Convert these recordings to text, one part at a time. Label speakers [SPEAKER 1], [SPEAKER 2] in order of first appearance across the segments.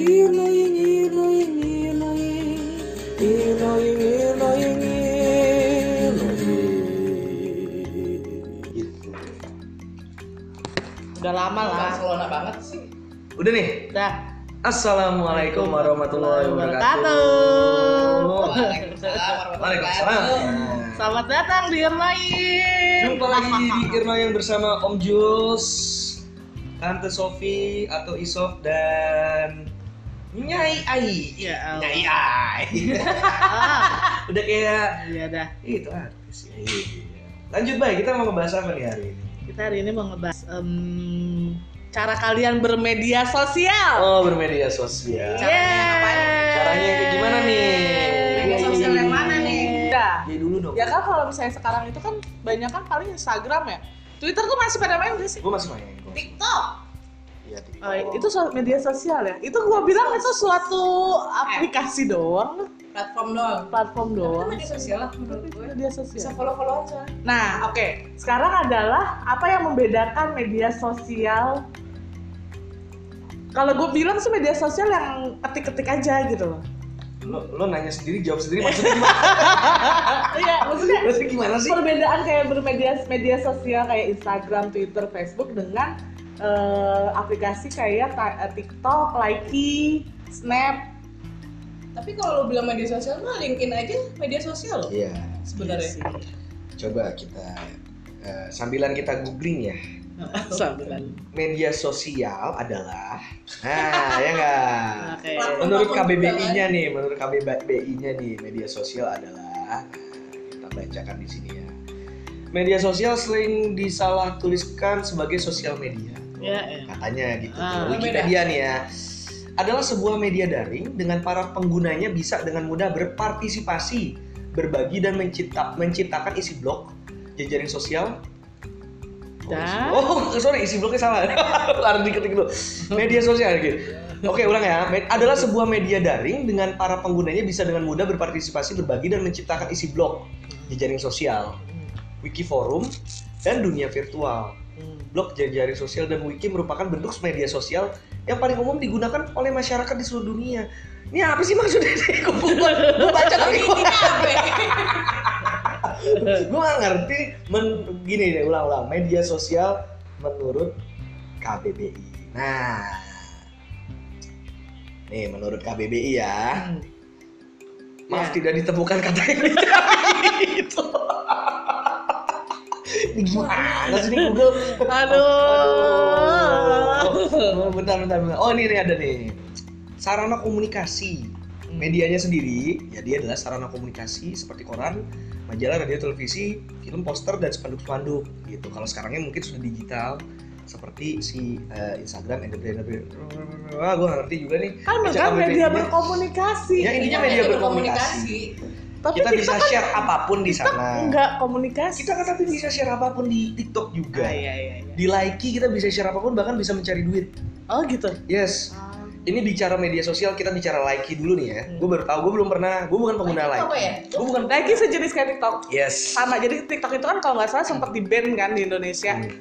[SPEAKER 1] Gitu.
[SPEAKER 2] Udah lama lah.
[SPEAKER 3] Barcelona banget sih.
[SPEAKER 1] Udah nih.
[SPEAKER 2] Udah.
[SPEAKER 1] Assalamualaikum warahmatullahi wabarakatuh.
[SPEAKER 3] Waalaikumsalam
[SPEAKER 1] Waalaikumsalam.
[SPEAKER 2] Selamat datang di Irmain.
[SPEAKER 1] Jumpa lagi di Irmayang bersama Om Jules, Tante Sofi atau Isof dan Nyai Ai.
[SPEAKER 2] Ya Allah.
[SPEAKER 1] Nyai Ai.
[SPEAKER 2] Ah,
[SPEAKER 1] Udah kayak
[SPEAKER 2] Iya dah.
[SPEAKER 1] itu artis ya. Iya. Lanjut baik, kita mau ngebahas apa nih hari ini?
[SPEAKER 2] Kita hari ini mau ngebahas em, cara kalian bermedia sosial.
[SPEAKER 1] Oh, bermedia sosial.
[SPEAKER 3] Caranya ngapain?
[SPEAKER 1] Caranya yang kayak gimana nih?
[SPEAKER 3] Media sosial yang mana nih?
[SPEAKER 2] Udah.
[SPEAKER 1] Ya dulu dong.
[SPEAKER 2] Ya kan kalau misalnya sekarang itu kan banyak kan paling Instagram ya. Twitter tuh masih pada main gak sih?
[SPEAKER 1] Gue masih main kok.
[SPEAKER 3] TikTok.
[SPEAKER 1] Iya.
[SPEAKER 2] Oh, itu media sosial ya. Itu gua bilang itu suatu aplikasi doang,
[SPEAKER 3] Platform doang.
[SPEAKER 2] platform
[SPEAKER 3] Tapi
[SPEAKER 2] doang.
[SPEAKER 3] itu media sosial lah menurut gue.
[SPEAKER 2] Media
[SPEAKER 3] Bisa
[SPEAKER 2] sosial.
[SPEAKER 3] follow-follow aja.
[SPEAKER 2] Nah, oke. Sekarang adalah apa yang membedakan media sosial? Kalau gue bilang sih media sosial yang ketik-ketik aja gitu loh.
[SPEAKER 1] Lo, lo nanya sendiri, jawab sendiri maksudnya gimana?
[SPEAKER 2] Iya, maksudnya
[SPEAKER 1] maksudnya gimana sih?
[SPEAKER 2] perbedaan kayak bermedia media sosial kayak Instagram, Twitter, Facebook dengan eh, aplikasi kayak eh, TikTok, Likee, Snap.
[SPEAKER 3] Tapi kalau lo bilang media sosial mah LinkedIn aja media sosial loh
[SPEAKER 1] Iya.
[SPEAKER 3] sebenarnya.
[SPEAKER 2] Iya sih.
[SPEAKER 1] Coba kita eh, sambilan kita googling ya.
[SPEAKER 2] Sambilan.
[SPEAKER 1] Media sosial adalah Nah, ya enggak?
[SPEAKER 3] Platform
[SPEAKER 1] Menurut KBBI-nya nih, menurut KBBI-nya nih, media sosial adalah kita bacakan di sini ya. Media sosial sering disalah tuliskan sebagai sosial media.
[SPEAKER 2] Ya, ya.
[SPEAKER 1] Katanya gitu.
[SPEAKER 2] Ah.
[SPEAKER 1] Wikipedia nih ya. Adalah sebuah media daring dengan para penggunanya bisa dengan mudah berpartisipasi, berbagi dan mencipta, menciptakan isi blog, jejaring sosial. Oh, isi-? Oh, sorry, isi blognya salah. Harus diketik dulu. Media sosial gitu. Oke, ulang ya. Adalah sebuah media daring dengan para penggunanya bisa dengan mudah berpartisipasi, berbagi dan menciptakan isi blog, jejaring sosial, wiki forum, dan dunia virtual. Blog, jejaring sosial, dan wiki merupakan bentuk media sosial yang paling umum digunakan oleh masyarakat di seluruh dunia. Ini apa sih maksudnya? Gue baca tapi gue gak ngerti. Men, gini deh, ulang-ulang. Media sosial menurut KBBI. Nah, nih menurut KBBI ya.
[SPEAKER 2] Hmm.
[SPEAKER 1] Maaf
[SPEAKER 2] Ya.
[SPEAKER 1] tidak ditemukan kata yang dicari itu. Ini gimana sih ini Google?
[SPEAKER 2] Aduh.
[SPEAKER 1] Oh, bentar, bentar, bentar. Oh, ini nih ada nih. Sarana komunikasi. Medianya sendiri, ya dia adalah sarana komunikasi seperti koran, majalah, radio, televisi, film, poster, dan spanduk-spanduk gitu. Kalau sekarangnya mungkin sudah digital, seperti si eh, Instagram, entertainer, wah gue ngerti juga nih.
[SPEAKER 2] Kan kan media berkomunikasi.
[SPEAKER 1] Ya, intinya media berkomunikasi.
[SPEAKER 2] Tapi
[SPEAKER 1] Kita bisa
[SPEAKER 2] kan-
[SPEAKER 1] share apa pun
[SPEAKER 2] di
[SPEAKER 1] sana.
[SPEAKER 2] Enggak komunikasi.
[SPEAKER 1] Kita kan tapi bisa share apa pun di TikTok juga.
[SPEAKER 2] Ah, iya, iya, iya.
[SPEAKER 1] Di Likee kita bisa share apa pun bahkan bisa mencari duit.
[SPEAKER 2] Oh gitu.
[SPEAKER 1] Yes. Ini bicara media sosial, kita bicara Likee dulu nih ya.
[SPEAKER 2] Hmm.
[SPEAKER 1] Gue baru tahu, gue belum pernah, gue bukan pengguna
[SPEAKER 3] Likee itu apa
[SPEAKER 1] Likee.
[SPEAKER 3] ya?
[SPEAKER 1] Gue bukan.
[SPEAKER 2] Lagi sejenis kayak TikTok.
[SPEAKER 1] Yes.
[SPEAKER 2] Sama jadi TikTok itu kan kalau nggak salah sempat di ban kan di Indonesia.
[SPEAKER 1] Hmm.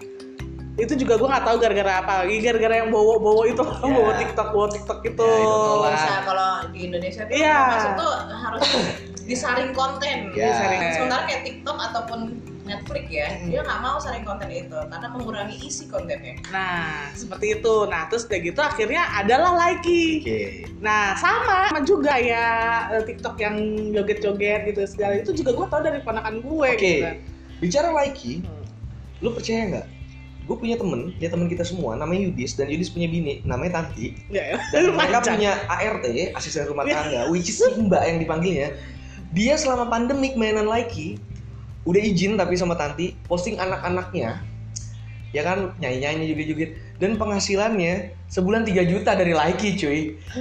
[SPEAKER 2] Itu juga gue nggak tahu gara-gara apa. Lagi gara-gara yang bawa-bawa itu,
[SPEAKER 1] Ya.
[SPEAKER 2] bawa TikTok, bawa TikTok itu.
[SPEAKER 1] Ya, itu tolak.
[SPEAKER 3] Bisa kalau di Indonesia tuh
[SPEAKER 2] Iya.
[SPEAKER 3] masuk tuh harus disaring konten.
[SPEAKER 1] Ya.
[SPEAKER 2] Disaring.
[SPEAKER 3] Sementara kayak TikTok ataupun Netflix ya,
[SPEAKER 2] Hmm.
[SPEAKER 3] dia nggak mau saring konten itu karena mengurangi isi kontennya.
[SPEAKER 2] Nah, seperti itu. Nah, terus udah gitu akhirnya adalah Likee.
[SPEAKER 1] Oke.
[SPEAKER 2] Nah, sama sama juga ya eh, TikTok yang joget-joget gitu segala itu juga gue tau dari ponakan gue
[SPEAKER 1] Oke.
[SPEAKER 2] gitu kan.
[SPEAKER 1] Bicara Likee,
[SPEAKER 2] Hmm.
[SPEAKER 1] lu percaya nggak? Gue punya temen, ya temen kita semua, namanya Yudis dan Yudis punya bini, namanya Tanti.
[SPEAKER 2] Ya, ya.
[SPEAKER 1] Dan mereka punya ART, asisten rumah tangga, which is Mbak yang dipanggilnya. Dia selama pandemik mainan Likee, udah izin tapi sama Tanti, posting anak-anaknya, ya kan nyanyi-nyanyi juga-juga dan penghasilannya sebulan 3 juta dari Likee cuy.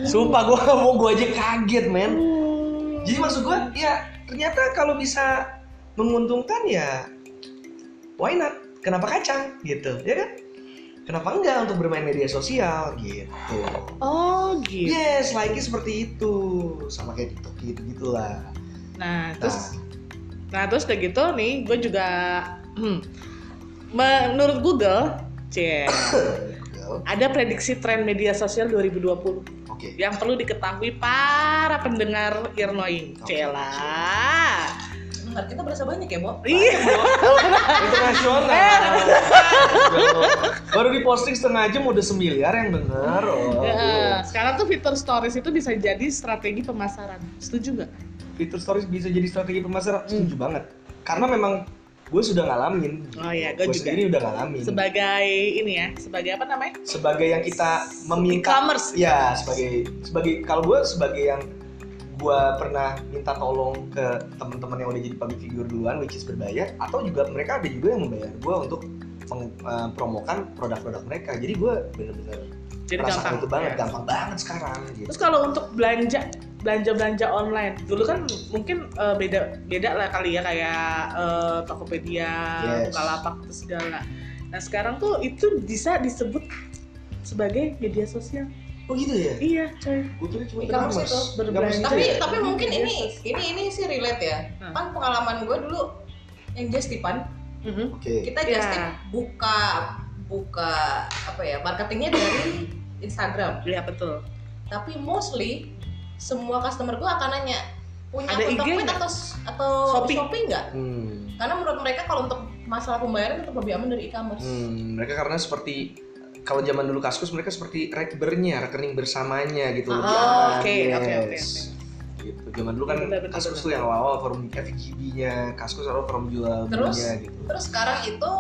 [SPEAKER 1] Sumpah gue mau gue aja kaget men. Jadi maksud gue ya ternyata kalau bisa menguntungkan ya why not? Kenapa kacang gitu, ya kan? Kenapa enggak untuk bermain media sosial gitu?
[SPEAKER 2] Oh gitu.
[SPEAKER 1] Yes, like seperti itu. Sama kayak TikTok gitu gitulah.
[SPEAKER 2] Nah terus, nah terus udah gitu nih, gue juga menurut Google,
[SPEAKER 1] tahu.
[SPEAKER 2] ada prediksi tren media sosial 2020
[SPEAKER 1] Oke.
[SPEAKER 2] yang perlu diketahui para pendengar Irnoing.
[SPEAKER 1] Oke.
[SPEAKER 2] Cela.
[SPEAKER 3] Bentar, kita berasa banyak ya, Bo?
[SPEAKER 2] Iya.
[SPEAKER 1] Internasional. Baru diposting setengah jam udah semiliar yang denger. Oh.
[SPEAKER 2] Ya, sekarang tuh fitur stories itu bisa jadi strategi pemasaran. Setuju nggak?
[SPEAKER 1] Fitur stories bisa jadi strategi pemasaran. Setuju banget. Karena memang gue sudah ngalamin.
[SPEAKER 2] Oh iya, gue
[SPEAKER 1] Gue
[SPEAKER 2] juga.
[SPEAKER 1] sendiri udah ngalamin.
[SPEAKER 2] Sebagai ini ya, sebagai apa namanya?
[SPEAKER 1] sebagai yang kita meminta
[SPEAKER 2] E-commerce.
[SPEAKER 1] ya sebagai sebagai kalau gue sebagai yang gue pernah minta tolong ke teman-teman yang udah jadi public figure duluan which is berbayar atau juga mereka ada juga yang membayar gue untuk mempromokan produk-produk mereka jadi gue bener-bener
[SPEAKER 2] Jadi gampang.
[SPEAKER 1] itu banget
[SPEAKER 2] ya.
[SPEAKER 1] gampang banget sekarang gitu
[SPEAKER 2] Terus kalau untuk belanja belanja belanja online dulu kan mungkin eh, beda beda lah kali ya kayak eh, Tokopedia,
[SPEAKER 1] Yes.
[SPEAKER 2] Bukalapak itu segala. Nah sekarang tuh itu bisa disebut sebagai media sosial.
[SPEAKER 1] oh gitu ya
[SPEAKER 2] Iya coy.
[SPEAKER 1] gue kira cuma
[SPEAKER 3] E-commerce
[SPEAKER 2] berbelanja.
[SPEAKER 3] Tapi
[SPEAKER 1] ya?
[SPEAKER 3] tapi mungkin ini ini ini sih relate ya.
[SPEAKER 2] Hmm.
[SPEAKER 3] Kan pengalaman gue dulu yang Justipan,
[SPEAKER 2] Mhm.
[SPEAKER 1] oke
[SPEAKER 3] kita
[SPEAKER 2] Ya.
[SPEAKER 3] Justip buka buka apa ya marketingnya dari Instagram.
[SPEAKER 2] Iya betul.
[SPEAKER 3] Tapi mostly semua customer gue akan nanya punya
[SPEAKER 2] Ada
[SPEAKER 3] akun
[SPEAKER 2] IG
[SPEAKER 3] Tokped atau atau
[SPEAKER 2] Shopee?
[SPEAKER 3] Shopee nggak?
[SPEAKER 1] hmm.
[SPEAKER 3] Karena menurut mereka kalau untuk masalah pembayaran tetap lebih aman dari e-commerce.
[SPEAKER 1] Hmm, mereka karena seperti kalau zaman dulu kaskus mereka seperti rekbernya rekening bersamanya gitu lebih
[SPEAKER 2] Oh,
[SPEAKER 1] aman.
[SPEAKER 2] oke,
[SPEAKER 1] Yes.
[SPEAKER 2] oke, oke,
[SPEAKER 1] gitu zaman dulu kan
[SPEAKER 2] Benar, benar,
[SPEAKER 1] kaskus
[SPEAKER 2] benar.
[SPEAKER 1] tuh yang awal-awal forum FGB-nya kaskus atau forum jual
[SPEAKER 3] Terus?
[SPEAKER 1] belinya gitu
[SPEAKER 3] Terus sekarang itu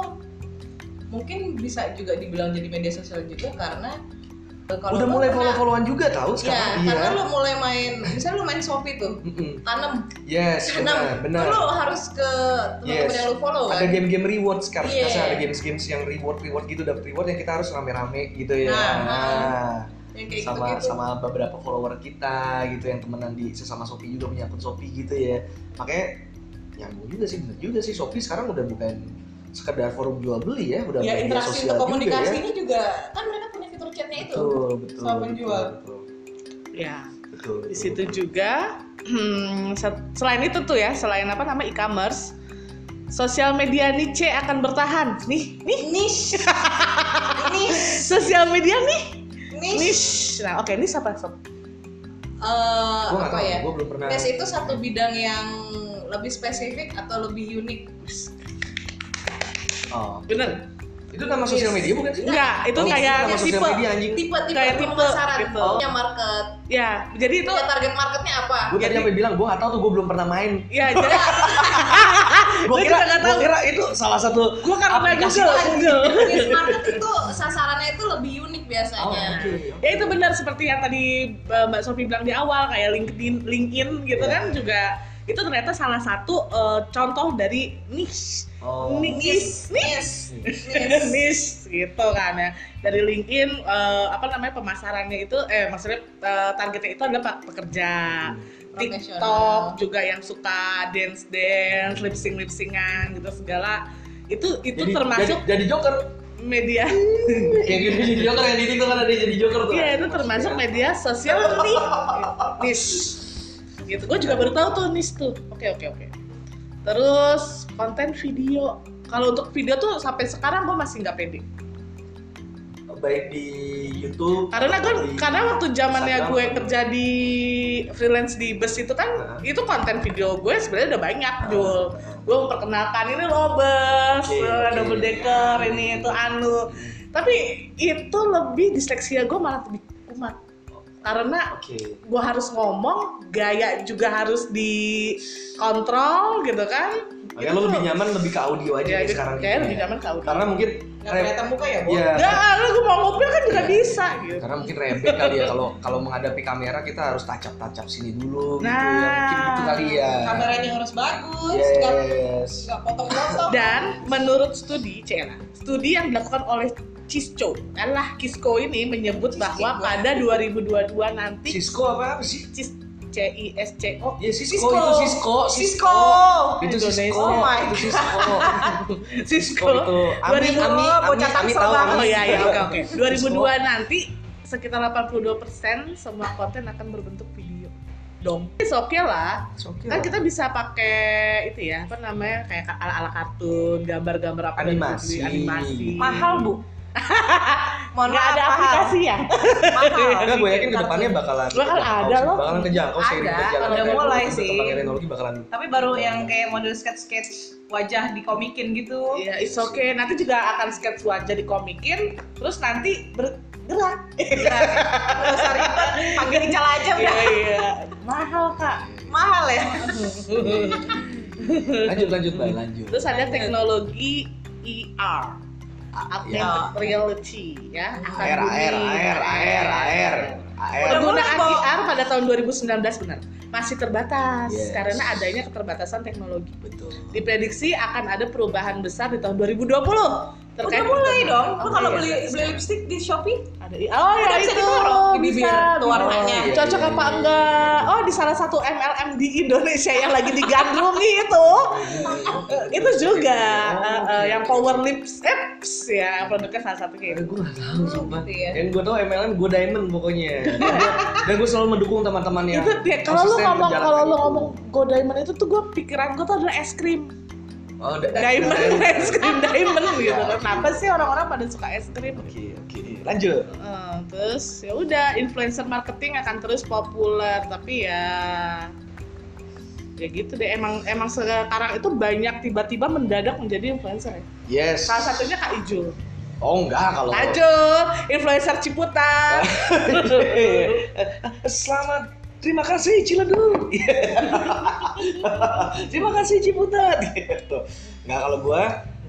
[SPEAKER 3] mungkin bisa juga dibilang jadi media sosial juga karena eh, kalau
[SPEAKER 1] udah mulai
[SPEAKER 3] pernah-
[SPEAKER 1] follow-followan juga tahu
[SPEAKER 3] Iya,
[SPEAKER 1] sekarang
[SPEAKER 3] karena lu mulai main, misalnya lu main Shopee tuh, tanam,
[SPEAKER 1] yes
[SPEAKER 3] tanam,
[SPEAKER 1] benar benar
[SPEAKER 3] lu harus ke teman-teman
[SPEAKER 1] Yes.
[SPEAKER 3] yang lu follow kan.
[SPEAKER 1] ada game-game reward sekarang
[SPEAKER 3] Iya.
[SPEAKER 1] Sekarang ada games-games yang reward reward gitu dapat reward yang kita harus rame-rame gitu ya
[SPEAKER 3] Nah,
[SPEAKER 1] Nah,
[SPEAKER 3] yang kayak
[SPEAKER 1] sama
[SPEAKER 3] gitu-gitu.
[SPEAKER 1] sama beberapa follower kita gitu yang temenan di sesama Shopee juga punya akun Shopee gitu ya makanya nyambung juga sih bener juga sih Shopee sekarang udah bukan sekedar forum jual beli ya udah
[SPEAKER 3] ya
[SPEAKER 1] media
[SPEAKER 3] interaksi
[SPEAKER 1] sosial
[SPEAKER 3] untuk
[SPEAKER 1] juga
[SPEAKER 3] komunikasinya juga, kan mereka punya fitur chatnya
[SPEAKER 1] ya
[SPEAKER 3] itu.
[SPEAKER 1] betul betul
[SPEAKER 3] sama
[SPEAKER 1] betul,
[SPEAKER 3] penjual.
[SPEAKER 1] betul,
[SPEAKER 2] Ya.
[SPEAKER 1] betul,
[SPEAKER 2] Di
[SPEAKER 1] betul,
[SPEAKER 2] situ
[SPEAKER 1] betul.
[SPEAKER 2] juga hmm, se- selain itu tuh ya, selain apa nama e-commerce, sosial media niche akan bertahan. Nih, nih,
[SPEAKER 3] Niche, niche,
[SPEAKER 2] sosial media nih,
[SPEAKER 3] niche.
[SPEAKER 2] niche. Nah, oke, niche apa sob?
[SPEAKER 3] Eh,
[SPEAKER 1] gua nggak
[SPEAKER 3] apa
[SPEAKER 1] tahu
[SPEAKER 3] ya?
[SPEAKER 1] gua belum pernah
[SPEAKER 3] Niche itu satu bidang yang lebih spesifik atau lebih unik.
[SPEAKER 1] oh.
[SPEAKER 2] Bener?
[SPEAKER 1] Itu nama sosial media bukan sih
[SPEAKER 2] Enggak, itu
[SPEAKER 1] Oh,
[SPEAKER 2] kayak
[SPEAKER 1] nama
[SPEAKER 2] tipe.
[SPEAKER 1] media anjing
[SPEAKER 3] Tipe-tipe
[SPEAKER 2] Kayak tipe,
[SPEAKER 3] pemasaran,
[SPEAKER 2] gitu.
[SPEAKER 3] punya market,
[SPEAKER 2] Ya, jadi itu
[SPEAKER 3] punya target marketnya apa?
[SPEAKER 1] gue tadi
[SPEAKER 2] Jadi-
[SPEAKER 1] sampai bilang gue nggak tahu tuh gue belum pernah main
[SPEAKER 2] ya jadi
[SPEAKER 1] gue
[SPEAKER 2] Gua
[SPEAKER 1] kira gue
[SPEAKER 2] tahu.
[SPEAKER 1] kira itu salah satu
[SPEAKER 2] gua karena
[SPEAKER 1] aplikasi
[SPEAKER 2] Google. Google.
[SPEAKER 3] Niche market itu sasarannya itu lebih unik biasanya.
[SPEAKER 1] oh, oke
[SPEAKER 2] Ya itu benar seperti yang tadi uh, Mbak Sofi bilang di awal kayak LinkedIn, LinkedIn gitu
[SPEAKER 1] Iya.
[SPEAKER 2] kan juga itu ternyata salah satu uh, contoh dari niche,
[SPEAKER 1] oh.
[SPEAKER 2] niche, niche,
[SPEAKER 3] Niche.
[SPEAKER 2] niche gitu kan ya. Dari LinkedIn uh, apa namanya pemasarannya itu eh maksudnya uh, targetnya itu adalah pe- pekerja.
[SPEAKER 3] Profesional.
[SPEAKER 2] TikTok juga yang suka dance dance, lip sync lip syncan gitu segala itu itu
[SPEAKER 1] jadi,
[SPEAKER 2] termasuk
[SPEAKER 1] jadi, jadi joker
[SPEAKER 2] media
[SPEAKER 1] kayak gitu jadi joker yang di itu kan ada jadi joker tuh
[SPEAKER 2] Iya itu termasuk media sosial nih niche gitu. Gue juga baru tahu tuh niche tuh. Oke oke oke. Terus konten video. Kalau untuk video tuh sampai sekarang gue masih nggak pede.
[SPEAKER 1] Baik di YouTube
[SPEAKER 2] karena gue karena waktu zamannya gue kerja di freelance di bus itu kan
[SPEAKER 1] Hah?
[SPEAKER 2] itu konten video gue sebenarnya udah banyak
[SPEAKER 1] Ah.
[SPEAKER 2] Jul. Gue memperkenalkan ini loh bus
[SPEAKER 1] Oke,
[SPEAKER 2] eh,
[SPEAKER 1] oke.
[SPEAKER 2] double decker ini itu anu. Tapi itu lebih disleksia gue malah lebih kumat karena
[SPEAKER 1] oke.
[SPEAKER 2] gue harus ngomong gaya juga harus dikontrol gitu kan
[SPEAKER 1] Makanya lo lebih nyaman lebih ke audio aja
[SPEAKER 2] ya,
[SPEAKER 1] sekarang
[SPEAKER 2] kayak
[SPEAKER 1] gitu
[SPEAKER 2] lebih
[SPEAKER 1] ya.
[SPEAKER 2] nyaman ke audio
[SPEAKER 1] karena mungkin
[SPEAKER 3] Nggak kelihatan muka ya, Bo?
[SPEAKER 1] Iya.
[SPEAKER 2] Nggak, lu gue mau ngupil kan juga
[SPEAKER 1] Iya.
[SPEAKER 2] bisa gitu
[SPEAKER 1] karena mungkin rebek kali ya kalau kalau menghadapi kamera kita harus tacap tacap sini dulu gitu ya
[SPEAKER 2] Nah.
[SPEAKER 1] mungkin gitu kali ya
[SPEAKER 3] Kameranya harus bagus,
[SPEAKER 1] yes
[SPEAKER 3] nggak potong-potong.
[SPEAKER 2] dan menurut studi Cela studi yang dilakukan oleh Cisco adalah Kisco ini menyebut
[SPEAKER 3] Cisco.
[SPEAKER 2] bahwa pada 2022 nanti
[SPEAKER 1] Cisco apa apa sih
[SPEAKER 2] Cis C I S C O
[SPEAKER 1] ya Cisco,
[SPEAKER 3] Cisco.
[SPEAKER 1] itu Cisco
[SPEAKER 3] Cisco.
[SPEAKER 1] itu. Cisco
[SPEAKER 3] Oh my
[SPEAKER 1] itu Cisco
[SPEAKER 2] Cisco
[SPEAKER 1] itu Ami
[SPEAKER 2] 2000
[SPEAKER 1] Ami Ami
[SPEAKER 3] bocah
[SPEAKER 1] Ami
[SPEAKER 3] Tangsel
[SPEAKER 1] tahu
[SPEAKER 3] banget.
[SPEAKER 2] Oh
[SPEAKER 1] Ami
[SPEAKER 2] iya iya oke oke.
[SPEAKER 1] Cisco.
[SPEAKER 2] 2002 nanti sekitar 82% semua konten akan berbentuk video. Dong. It's oke lah.
[SPEAKER 1] Oke
[SPEAKER 2] Kan
[SPEAKER 1] lah.
[SPEAKER 2] kita bisa pakai itu ya, apa namanya? kayak ala-ala kartun, gambar-gambar apa
[SPEAKER 1] Animasi.
[SPEAKER 2] animasi.
[SPEAKER 3] Mahal, Bu. Mohon
[SPEAKER 2] nggak
[SPEAKER 3] maaf,
[SPEAKER 2] ada
[SPEAKER 3] mahal.
[SPEAKER 2] aplikasi ya
[SPEAKER 3] Mahal.
[SPEAKER 1] Enggak, gue yakin
[SPEAKER 3] Bikin
[SPEAKER 1] ke
[SPEAKER 3] depannya
[SPEAKER 1] bakalan
[SPEAKER 2] Bakal
[SPEAKER 1] terjangkau
[SPEAKER 2] ada
[SPEAKER 1] sih.
[SPEAKER 2] loh.
[SPEAKER 1] Bakalan kejangkau seiring
[SPEAKER 3] Ada,
[SPEAKER 1] berjalannya
[SPEAKER 3] udah mulai sih.
[SPEAKER 1] teknologi bakalan
[SPEAKER 3] Tapi baru yang kayak model sketch-sketch wajah dikomikin gitu.
[SPEAKER 2] Iya, it's okay. Nanti juga akan sketch wajah dikomikin, terus nanti bergerak.
[SPEAKER 3] Nggak usah ribet, panggil Ical aja
[SPEAKER 2] Iya,
[SPEAKER 3] udah.
[SPEAKER 2] iya. Mahal, Kak.
[SPEAKER 3] Mahal ya.
[SPEAKER 1] lanjut lanjut mbak lanjut
[SPEAKER 2] Terus ada teknologi ER. Augmented reality ya. akan
[SPEAKER 1] air air air air air
[SPEAKER 2] Penggunaan. VR pada tahun 2019 benar masih terbatas
[SPEAKER 1] Yes.
[SPEAKER 2] karena adanya keterbatasan teknologi.
[SPEAKER 1] betul
[SPEAKER 2] Diprediksi akan ada perubahan besar di tahun 2020 terkait
[SPEAKER 3] Udah mulai dong.
[SPEAKER 2] Oh,
[SPEAKER 3] kalau
[SPEAKER 2] iya.
[SPEAKER 3] beli beli lipstick di Shopee,
[SPEAKER 2] ada oh ya
[SPEAKER 3] Udah bisa
[SPEAKER 2] itu
[SPEAKER 3] ditaruh di bibir
[SPEAKER 2] bisa,
[SPEAKER 3] tuh
[SPEAKER 2] bisa.
[SPEAKER 3] warnanya.
[SPEAKER 1] Iya,
[SPEAKER 2] cocok
[SPEAKER 1] iya,
[SPEAKER 2] apa
[SPEAKER 1] iya.
[SPEAKER 2] enggak oh di salah satu MLM di Indonesia yang lagi digandrungi itu itu juga
[SPEAKER 1] Oh, oke.
[SPEAKER 2] yang power lips apps ya produknya salah
[SPEAKER 1] Eh,
[SPEAKER 2] itu
[SPEAKER 1] gue gak tahu sumpah
[SPEAKER 3] Gitu ya.
[SPEAKER 1] Yang gue tau MLM gue diamond pokoknya Dan gue selalu mendukung teman-teman yang
[SPEAKER 2] itu ya, kalau lu ngomong kalau lu
[SPEAKER 1] itu.
[SPEAKER 2] ngomong go diamond itu tuh gue pikiran gue tuh adalah es krim
[SPEAKER 1] Oh, da-
[SPEAKER 2] diamond. Es krim diamond gitu
[SPEAKER 1] oke.
[SPEAKER 2] kenapa sih orang-orang pada suka es krim
[SPEAKER 1] Oke oke. Lanjut.
[SPEAKER 2] Eh, terus ya udah influencer marketing akan terus populer tapi ya ya gitu deh. Emang emang sekarang itu banyak tiba-tiba mendadak menjadi influencer ya?
[SPEAKER 1] Yes.
[SPEAKER 2] Salah satunya kak Ijul
[SPEAKER 1] Oh enggak kalau
[SPEAKER 2] Lanjut, influencer Ciputat.
[SPEAKER 1] Selamat Terima kasih Ciledug. Terima kasih Ciputat. Gitu. Nggak kalau gue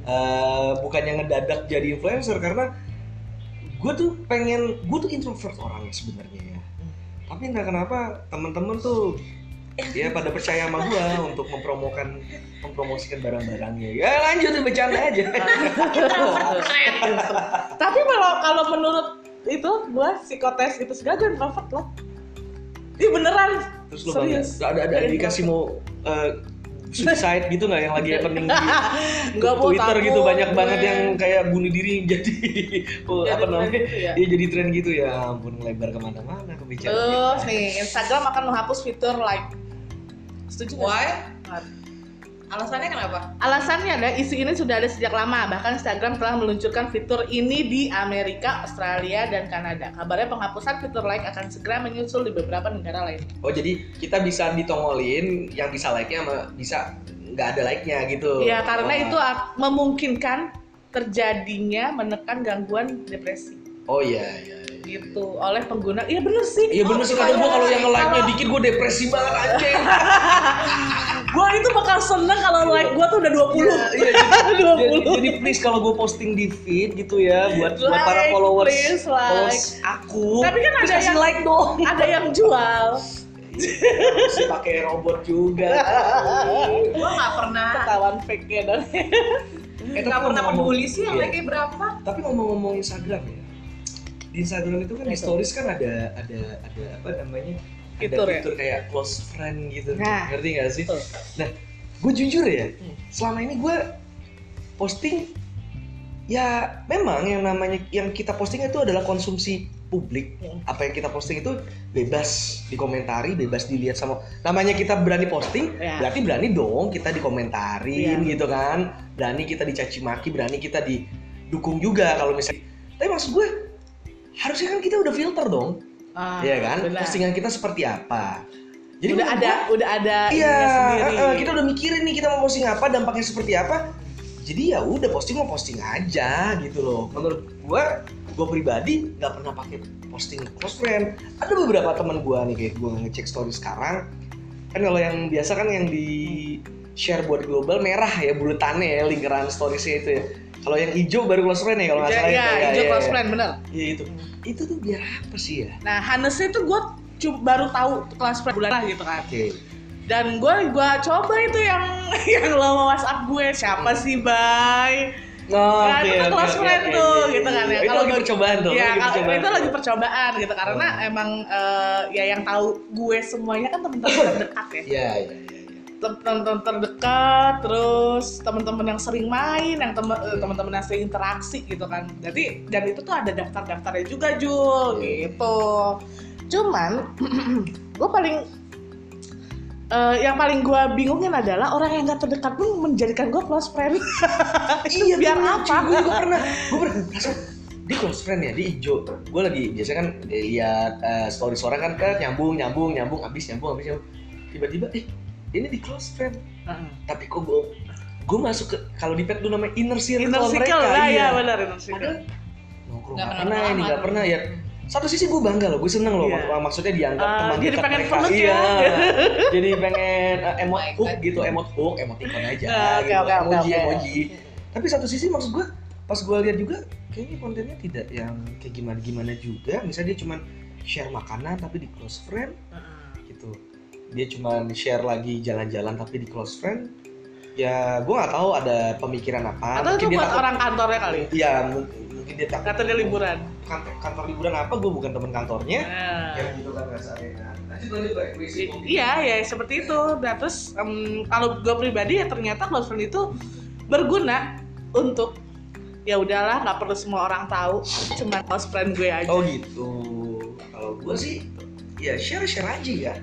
[SPEAKER 1] eh, bukannya ngedadak jadi influencer karena gue tuh pengen gue tuh introvert orangnya sebenarnya ya. Tapi entah kenapa teman-teman tuh ya pada percaya sama gue untuk mempromokan mempromosikan barang-barangnya. Ya lanjut bercanda aja.
[SPEAKER 2] Tapi kalau kalau menurut itu gua psikotes itu segala gue introvert loh. Iya beneran.
[SPEAKER 1] Terus lu bangga,
[SPEAKER 2] Serius.
[SPEAKER 1] ada ada dikasih mau eh, suicide gitu nggak yang lagi happening di
[SPEAKER 2] Enggak mau
[SPEAKER 1] Twitter
[SPEAKER 2] takut
[SPEAKER 1] gitu banyak
[SPEAKER 2] gue.
[SPEAKER 1] banget yang kayak bunuh diri jadi oh,
[SPEAKER 2] Jadi
[SPEAKER 1] apa namanya
[SPEAKER 2] gitu ya.
[SPEAKER 1] Iya jadi tren gitu ya ampun lebar ke mana-mana pembicaraan
[SPEAKER 2] Terus nih Instagram akan menghapus fitur like. Setuju?
[SPEAKER 3] Why? Alasannya kenapa?
[SPEAKER 2] Alasannya adalah isu ini sudah ada sejak lama, bahkan Instagram telah meluncurkan fitur ini di Amerika, Australia, dan Kanada. Kabarnya penghapusan fitur like akan segera menyusul di beberapa negara lain.
[SPEAKER 1] oh jadi kita bisa ditongolin yang bisa like-nya sama bisa nggak ada like-nya gitu
[SPEAKER 2] Ya, karena
[SPEAKER 1] Oh.
[SPEAKER 2] itu memungkinkan terjadinya menekan gangguan depresi
[SPEAKER 1] oh iya iya iya.
[SPEAKER 2] Gitu oleh pengguna. Iya bener sih.
[SPEAKER 1] Iya bener sih kadang gua kalau yang nge-like-nya
[SPEAKER 2] Kalau-
[SPEAKER 1] dikit gua depresi banget anjing.
[SPEAKER 2] Gua itu bakal seneng kalau like gua tuh udah 20.
[SPEAKER 1] Iya, iya, jadi,
[SPEAKER 2] 20.
[SPEAKER 1] jadi please kalau gue posting di feed gitu ya buat buat para
[SPEAKER 2] Like,
[SPEAKER 1] followers
[SPEAKER 2] please, like.
[SPEAKER 1] followers aku.
[SPEAKER 2] Tapi kan ada yang-
[SPEAKER 1] like dong.
[SPEAKER 2] Ada yang jual.
[SPEAKER 1] Masih pakai robot juga.
[SPEAKER 3] Gua nggak pernah
[SPEAKER 2] Ketahuan fake-nya dan
[SPEAKER 1] Eh, tapi
[SPEAKER 3] nggak pernah peduli sih yang
[SPEAKER 1] Iya.
[SPEAKER 3] like berapa.
[SPEAKER 1] Tapi ngomong-ngomong Instagram ya. Di Instagram itu kan di
[SPEAKER 2] Apa?
[SPEAKER 1] stories kan ada ada ada apa namanya?
[SPEAKER 2] Fitur
[SPEAKER 1] ada
[SPEAKER 2] ya?
[SPEAKER 1] fitur kayak close friend gitu.
[SPEAKER 2] Nah.
[SPEAKER 1] Ngerti gak sih?
[SPEAKER 2] Betul.
[SPEAKER 1] Nah, gue jujur ya,
[SPEAKER 2] Hmm.
[SPEAKER 1] selama ini gue posting ya memang yang namanya yang kita posting itu adalah konsumsi publik.
[SPEAKER 2] Hmm.
[SPEAKER 1] Apa yang kita posting itu bebas dikomentari, bebas dilihat sama namanya kita berani posting,
[SPEAKER 2] Ya.
[SPEAKER 1] berarti berani dong kita dikomentarin
[SPEAKER 2] Iya.
[SPEAKER 1] gitu kan. Berani kita dicaci maki, berani kita didukung juga kalau misalnya. Tapi maksud gue harusnya kan kita udah filter dong,
[SPEAKER 2] Ah,
[SPEAKER 1] ya kan?
[SPEAKER 2] benar.
[SPEAKER 1] Postingan kita seperti apa.
[SPEAKER 2] udah
[SPEAKER 1] menurut
[SPEAKER 2] ada
[SPEAKER 1] gue-
[SPEAKER 2] udah ada
[SPEAKER 1] Iya,
[SPEAKER 2] sendiri.
[SPEAKER 1] eh, kita udah mikirin nih kita mau posting apa, dampaknya seperti apa. Jadi ya udah posting mau posting aja gitu loh. Menurut gua, gua pribadi nggak pernah pakai posting close friend. Ada beberapa teman gua nih kayak gua ngecek story sekarang. Kan kalau yang biasa kan yang di share buat global merah ya bulatannya ya lingkaran storiesnya itu ya. Kalau yang hijau baru close friend ya kalau nggak
[SPEAKER 2] Iya,
[SPEAKER 1] salah
[SPEAKER 2] iya,
[SPEAKER 1] itu.
[SPEAKER 2] hijau
[SPEAKER 1] iya,
[SPEAKER 2] close
[SPEAKER 1] iya.
[SPEAKER 2] friend bener.
[SPEAKER 1] Iya itu. Itu tuh biar apa sih ya?
[SPEAKER 2] Nah, Hanesnya tuh gue baru tahu kelas friend bulan lah gitu kan.
[SPEAKER 1] Oke.
[SPEAKER 2] Dan gue gua coba itu yang yang lo WhatsApp gue siapa sih, Bay?
[SPEAKER 1] Oh,
[SPEAKER 2] Ya, itu kan close friend tuh, gitu kan ya.
[SPEAKER 1] Itu
[SPEAKER 2] Kalau
[SPEAKER 1] lagi percobaan tuh.
[SPEAKER 2] Ya,
[SPEAKER 1] lagi
[SPEAKER 2] kalau
[SPEAKER 1] percobaan
[SPEAKER 2] itu lagi percobaan gitu karena emang eh, ya yang tahu gue semuanya kan teman-teman terdekat ya.
[SPEAKER 1] Iya, iya, iya. iya.
[SPEAKER 2] Teman-teman terdekat, terus teman-teman yang sering main, yang teman eh, teman-teman yang sering interaksi gitu kan. Jadi dan itu tuh ada daftar-daftarnya juga Jul gitu. Cuman gue paling eh, yang paling gue bingungin adalah orang yang gak terdekat pun menjadikan gue close friend.
[SPEAKER 1] Iya
[SPEAKER 2] biar apa?
[SPEAKER 1] Gue pernah, gue pernah. Dia close friend ya, dia hijau. Gue lagi biasa kan lihat eh, story orang kan kan nyambung nyambung nyambung abis nyambung abis nyambung. Tiba-tiba eh ini di close friend.
[SPEAKER 2] Heeh.
[SPEAKER 1] Tapi kok gue gue masuk ke kalau di pet tuh namanya inner circle,
[SPEAKER 2] Inner circle
[SPEAKER 1] mereka.
[SPEAKER 2] lah
[SPEAKER 1] iya.
[SPEAKER 2] ya benar inner circle.
[SPEAKER 1] Padahal nongkrong
[SPEAKER 3] Nggak pernah
[SPEAKER 1] pernah ini nggak pernah ya. Satu sisi gue bangga loh, gue seneng loh. Mak- Maksudnya dianggap
[SPEAKER 2] Ah,
[SPEAKER 1] teman
[SPEAKER 2] jadi
[SPEAKER 1] dekat
[SPEAKER 2] pengen
[SPEAKER 1] mereka.
[SPEAKER 2] peluk
[SPEAKER 1] iya.
[SPEAKER 2] ya.
[SPEAKER 1] jadi pengen uh, emot
[SPEAKER 3] Oh
[SPEAKER 1] hook gitu, emot hook, emoticon aja
[SPEAKER 2] Ah, oke,
[SPEAKER 1] gitu.
[SPEAKER 2] oke, oke,
[SPEAKER 1] emoji,
[SPEAKER 2] oke.
[SPEAKER 1] emoji. Tapi satu sisi maksud gue pas gue lihat juga kayaknya kontennya tidak yang kayak gimana gimana juga. Misalnya dia cuma share makanan tapi di close friend
[SPEAKER 2] Heeh.
[SPEAKER 1] gitu. Dia cuma share lagi jalan-jalan tapi di close friend. Ya gue nggak tahu ada pemikiran apa.
[SPEAKER 2] Atau itu
[SPEAKER 1] dia
[SPEAKER 2] buat
[SPEAKER 1] takut-
[SPEAKER 2] orang kantornya kali.
[SPEAKER 1] Iya mungkin, mungkin dia takut.
[SPEAKER 2] Kata dia liburan.
[SPEAKER 1] Kantor, kantor liburan apa? Gue bukan teman kantornya.
[SPEAKER 2] Nah.
[SPEAKER 1] Ya gitu kan rasanya kopi.
[SPEAKER 2] Iya, ya seperti itu. Nah, terus em, kalau gue pribadi ya ternyata close friend itu berguna untuk ya udahlah nggak perlu semua orang tahu cuma close friend gue aja
[SPEAKER 1] Oh gitu. Kalau gue sih ya share share aja ya.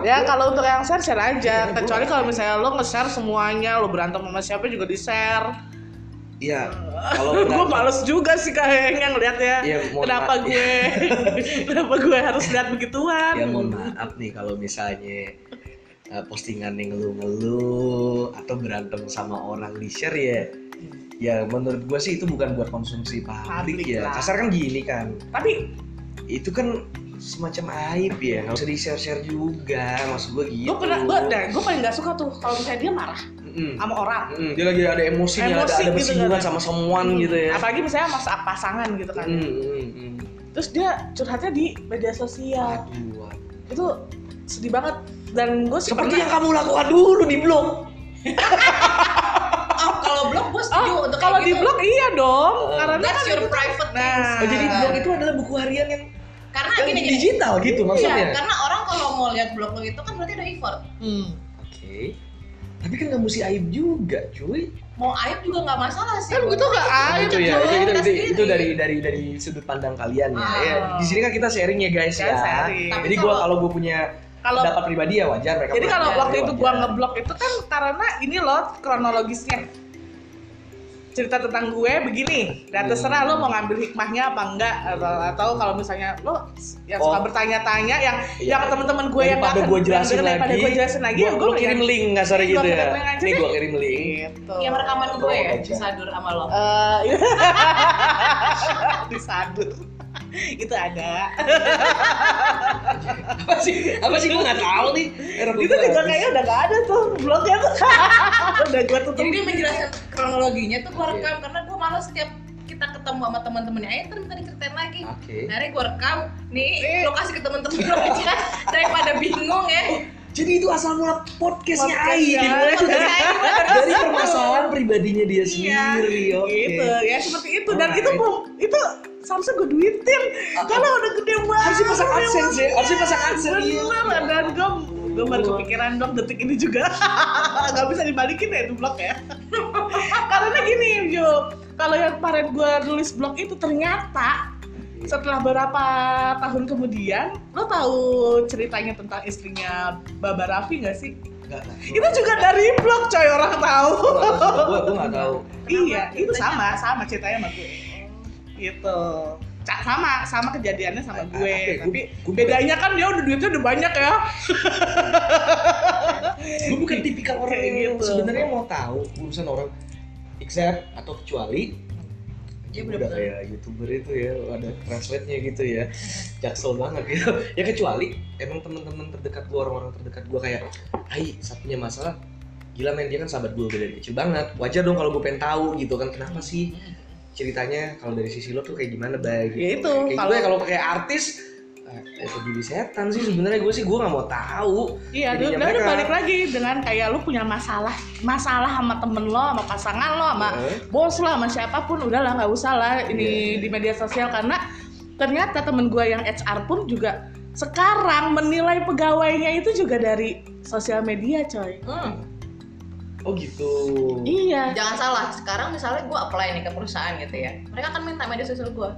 [SPEAKER 2] Ya kalau untuk yang share share aja
[SPEAKER 1] Iya, gua-
[SPEAKER 2] kecuali kalau misalnya lo nge-share semuanya lo berantem sama siapa juga di share
[SPEAKER 1] Iya. Kalau
[SPEAKER 2] gue males juga sih kayaknya ngeliat ya
[SPEAKER 1] Iya,
[SPEAKER 2] kenapa
[SPEAKER 1] maaf.
[SPEAKER 2] gue kenapa gue harus lihat begituan
[SPEAKER 1] Ya mohon maaf nih kalau misalnya uh, postingan yang ngeluh-ngeluh atau berantem sama orang di share ya. Ya menurut gue sih itu bukan buat konsumsi publik
[SPEAKER 2] Publik
[SPEAKER 1] ya.
[SPEAKER 2] lah.
[SPEAKER 1] Kasar kan gini kan.
[SPEAKER 2] tapi
[SPEAKER 1] Itu kan semacam aib ya. Nggak usah di share share juga. Maksud gue gitu.
[SPEAKER 2] gue pernah gue dan gue paling nggak suka tuh kalau misalnya dia marah
[SPEAKER 1] Mm-mm.
[SPEAKER 2] sama orang
[SPEAKER 1] Mm, dia lagi ada emosinya, ada,
[SPEAKER 2] Emosi
[SPEAKER 1] ada
[SPEAKER 2] gitu
[SPEAKER 1] bersinggungan
[SPEAKER 2] kan.
[SPEAKER 1] sama someone gitu ya.
[SPEAKER 2] apalagi misalnya masa pasangan gitu kan
[SPEAKER 1] Mm, mm, mm.
[SPEAKER 2] terus dia curhatnya di media sosial
[SPEAKER 1] Aduh, aduh.
[SPEAKER 2] itu sedih banget dan gue
[SPEAKER 1] Seperti yang
[SPEAKER 2] pernah-
[SPEAKER 1] kamu lakukan dulu di blog.
[SPEAKER 3] Oh, kalau blog gue setuju untuk
[SPEAKER 2] kalau
[SPEAKER 3] kayak
[SPEAKER 2] di
[SPEAKER 3] gitu.
[SPEAKER 2] blog iya dong
[SPEAKER 1] Oh.
[SPEAKER 2] karena
[SPEAKER 3] That's
[SPEAKER 2] kan
[SPEAKER 3] your
[SPEAKER 2] itu-
[SPEAKER 3] private
[SPEAKER 2] Nah.
[SPEAKER 3] things.
[SPEAKER 1] Oh, jadi blog itu adalah buku harian yang,
[SPEAKER 3] karena gini gini.
[SPEAKER 1] digital gitu maksudnya.
[SPEAKER 3] Iya, karena orang kalau mau lihat blog lo itu kan berarti ada effort.
[SPEAKER 2] Hmm.
[SPEAKER 1] Oke. Tapi kan nggak mesti aib juga, cuy.
[SPEAKER 3] Mau aib juga nggak masalah sih.
[SPEAKER 2] kan itu nggak aib
[SPEAKER 1] itu ya, itu, itu, itu, itu dari dari dari sudut pandang kalian ya.
[SPEAKER 3] Ah.
[SPEAKER 1] ya. Di sini kan kita sharing ya guys
[SPEAKER 2] Kita
[SPEAKER 1] ya.
[SPEAKER 2] sharing.
[SPEAKER 3] Tapi
[SPEAKER 1] Jadi gua
[SPEAKER 3] kalau-
[SPEAKER 1] gua punya
[SPEAKER 2] kalau
[SPEAKER 1] pendapat pribadi ya wajar mereka.
[SPEAKER 2] jadi kalau waktu itu
[SPEAKER 1] wajar.
[SPEAKER 2] gua ngeblok itu kan karena ini loh kronologisnya cerita tentang gue begini dan terserah lo mau ngambil hikmahnya apa enggak atau, atau kalau misalnya lo yang suka
[SPEAKER 1] Oh.
[SPEAKER 2] bertanya-tanya yang
[SPEAKER 1] Iya.
[SPEAKER 2] yang teman-teman gue yang nggak
[SPEAKER 1] gua
[SPEAKER 2] kenal,
[SPEAKER 1] jelasin lagi,
[SPEAKER 2] gue jelasin lagi
[SPEAKER 1] gua,
[SPEAKER 2] ya
[SPEAKER 1] gua kirim link kasarnya
[SPEAKER 2] Iya,
[SPEAKER 1] gitu
[SPEAKER 2] gua
[SPEAKER 1] ya.
[SPEAKER 2] deh.
[SPEAKER 1] gua kirim link.
[SPEAKER 2] gitu
[SPEAKER 3] Yang rekaman gue ya, disadur sama lo.
[SPEAKER 2] Eh, disadur itu ada
[SPEAKER 1] Apa sih? Apa sih gua nggak tahu nih.
[SPEAKER 2] Itu juga kayaknya udah gak ada tuh blognya tuh udah gue tutup
[SPEAKER 3] Jadi dia menjelaskan kronologinya tuh gue
[SPEAKER 1] Iya.
[SPEAKER 3] rekam karena gue malas setiap kita ketemu sama teman-temannya ayo ntar minta diceritain lagi.
[SPEAKER 1] Oke.
[SPEAKER 3] Hari gue rekam, nih
[SPEAKER 2] Eh.
[SPEAKER 3] lo kasih ke temen-temen lo aja daripada bingung ya.
[SPEAKER 1] Jadi itu asal mula podcastnya
[SPEAKER 2] Podcastnya.
[SPEAKER 1] Ai dimulai tuh dari, dari permasalahan pribadinya dia
[SPEAKER 2] Iya,
[SPEAKER 1] sendiri. Oke.
[SPEAKER 2] gitu ya seperti itu dan
[SPEAKER 1] Alright.
[SPEAKER 2] itu itu seharusnya gue duitin. Kalau udah gede banget
[SPEAKER 1] Harusnya pasang AdSense ya, harusnya pasang AdSense, iya.
[SPEAKER 2] bener dan gue gue baru kepikiran dong detik ini juga. Nggak bisa dibalikin ya itu blog ya. Karena gini Jo. Kalau yang kemarin gue nulis blog itu ternyata setelah beberapa tahun kemudian lo tahu ceritanya tentang istrinya Baba Raffi nggak sih?
[SPEAKER 1] Enggak
[SPEAKER 2] itu juga dari blog coy orang tahu.
[SPEAKER 1] Gua gua nggak tahu.
[SPEAKER 2] iya itu sama sama ceritanya sama gue gitu. Ca- sama sama kejadiannya sama gue
[SPEAKER 1] Ah, Oke,
[SPEAKER 2] tapi
[SPEAKER 1] gua- gua-
[SPEAKER 2] bedanya kan dia udah duitnya udah banyak ya.
[SPEAKER 1] Gue bukan tipikal orang
[SPEAKER 2] Kayak
[SPEAKER 1] yang
[SPEAKER 2] gitu.
[SPEAKER 1] sebenarnya mau tahu urusan orang except atau kecuali
[SPEAKER 3] Iya,
[SPEAKER 1] udah
[SPEAKER 3] bener-bener.
[SPEAKER 1] kayak youtuber itu ya ada translate-nya gitu ya. Jaksel banget gitu. Ya kecuali emang teman-teman terdekat gue orang-orang terdekat gue kayak Hai satunya masalah? Gila men dia kan sahabat gue udah dari kecil banget. Wajar dong kalau gue pengen tahu gitu kan kenapa sih ceritanya kalau dari sisi lo tuh kayak gimana bay gitu.
[SPEAKER 2] Ya itu,
[SPEAKER 1] kayak
[SPEAKER 2] kalau-
[SPEAKER 1] gue kalau kayak artis eh, ya peduli setan sih sebenarnya gue sih gue nggak mau tahu
[SPEAKER 2] iya udah
[SPEAKER 1] mereka-
[SPEAKER 2] balik lagi dengan kayak lu punya masalah masalah sama temen lo sama pasangan lo sama
[SPEAKER 1] Eh,
[SPEAKER 2] bos lo sama siapa pun udahlah nggak usah lah ini
[SPEAKER 1] Iya.
[SPEAKER 2] di media sosial karena ternyata temen gue yang HR pun juga sekarang menilai pegawainya itu juga dari sosial media coy
[SPEAKER 3] Hmm.
[SPEAKER 1] Oh gitu
[SPEAKER 2] iya
[SPEAKER 3] Jangan salah, sekarang misalnya gue apply nih ke perusahaan gitu ya, mereka akan minta media sosial gue.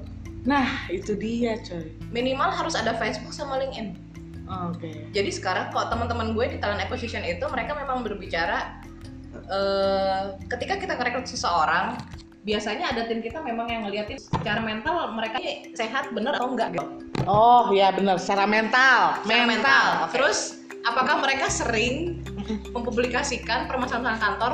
[SPEAKER 2] nah itu dia coy
[SPEAKER 3] Minimal harus ada Facebook sama LinkedIn.
[SPEAKER 2] oke
[SPEAKER 3] Jadi sekarang kalau teman-teman gue di talent acquisition itu mereka memang berbicara eh, ketika kita ngerekrut seseorang, biasanya ada tim kita memang yang ngeliatin secara mental mereka ini sehat bener atau enggak gitu.
[SPEAKER 2] Oh iya benar, secara mental.
[SPEAKER 3] Secara mental.
[SPEAKER 2] Oke.
[SPEAKER 3] Terus apakah mereka sering mempublikasikan permasalahan kantor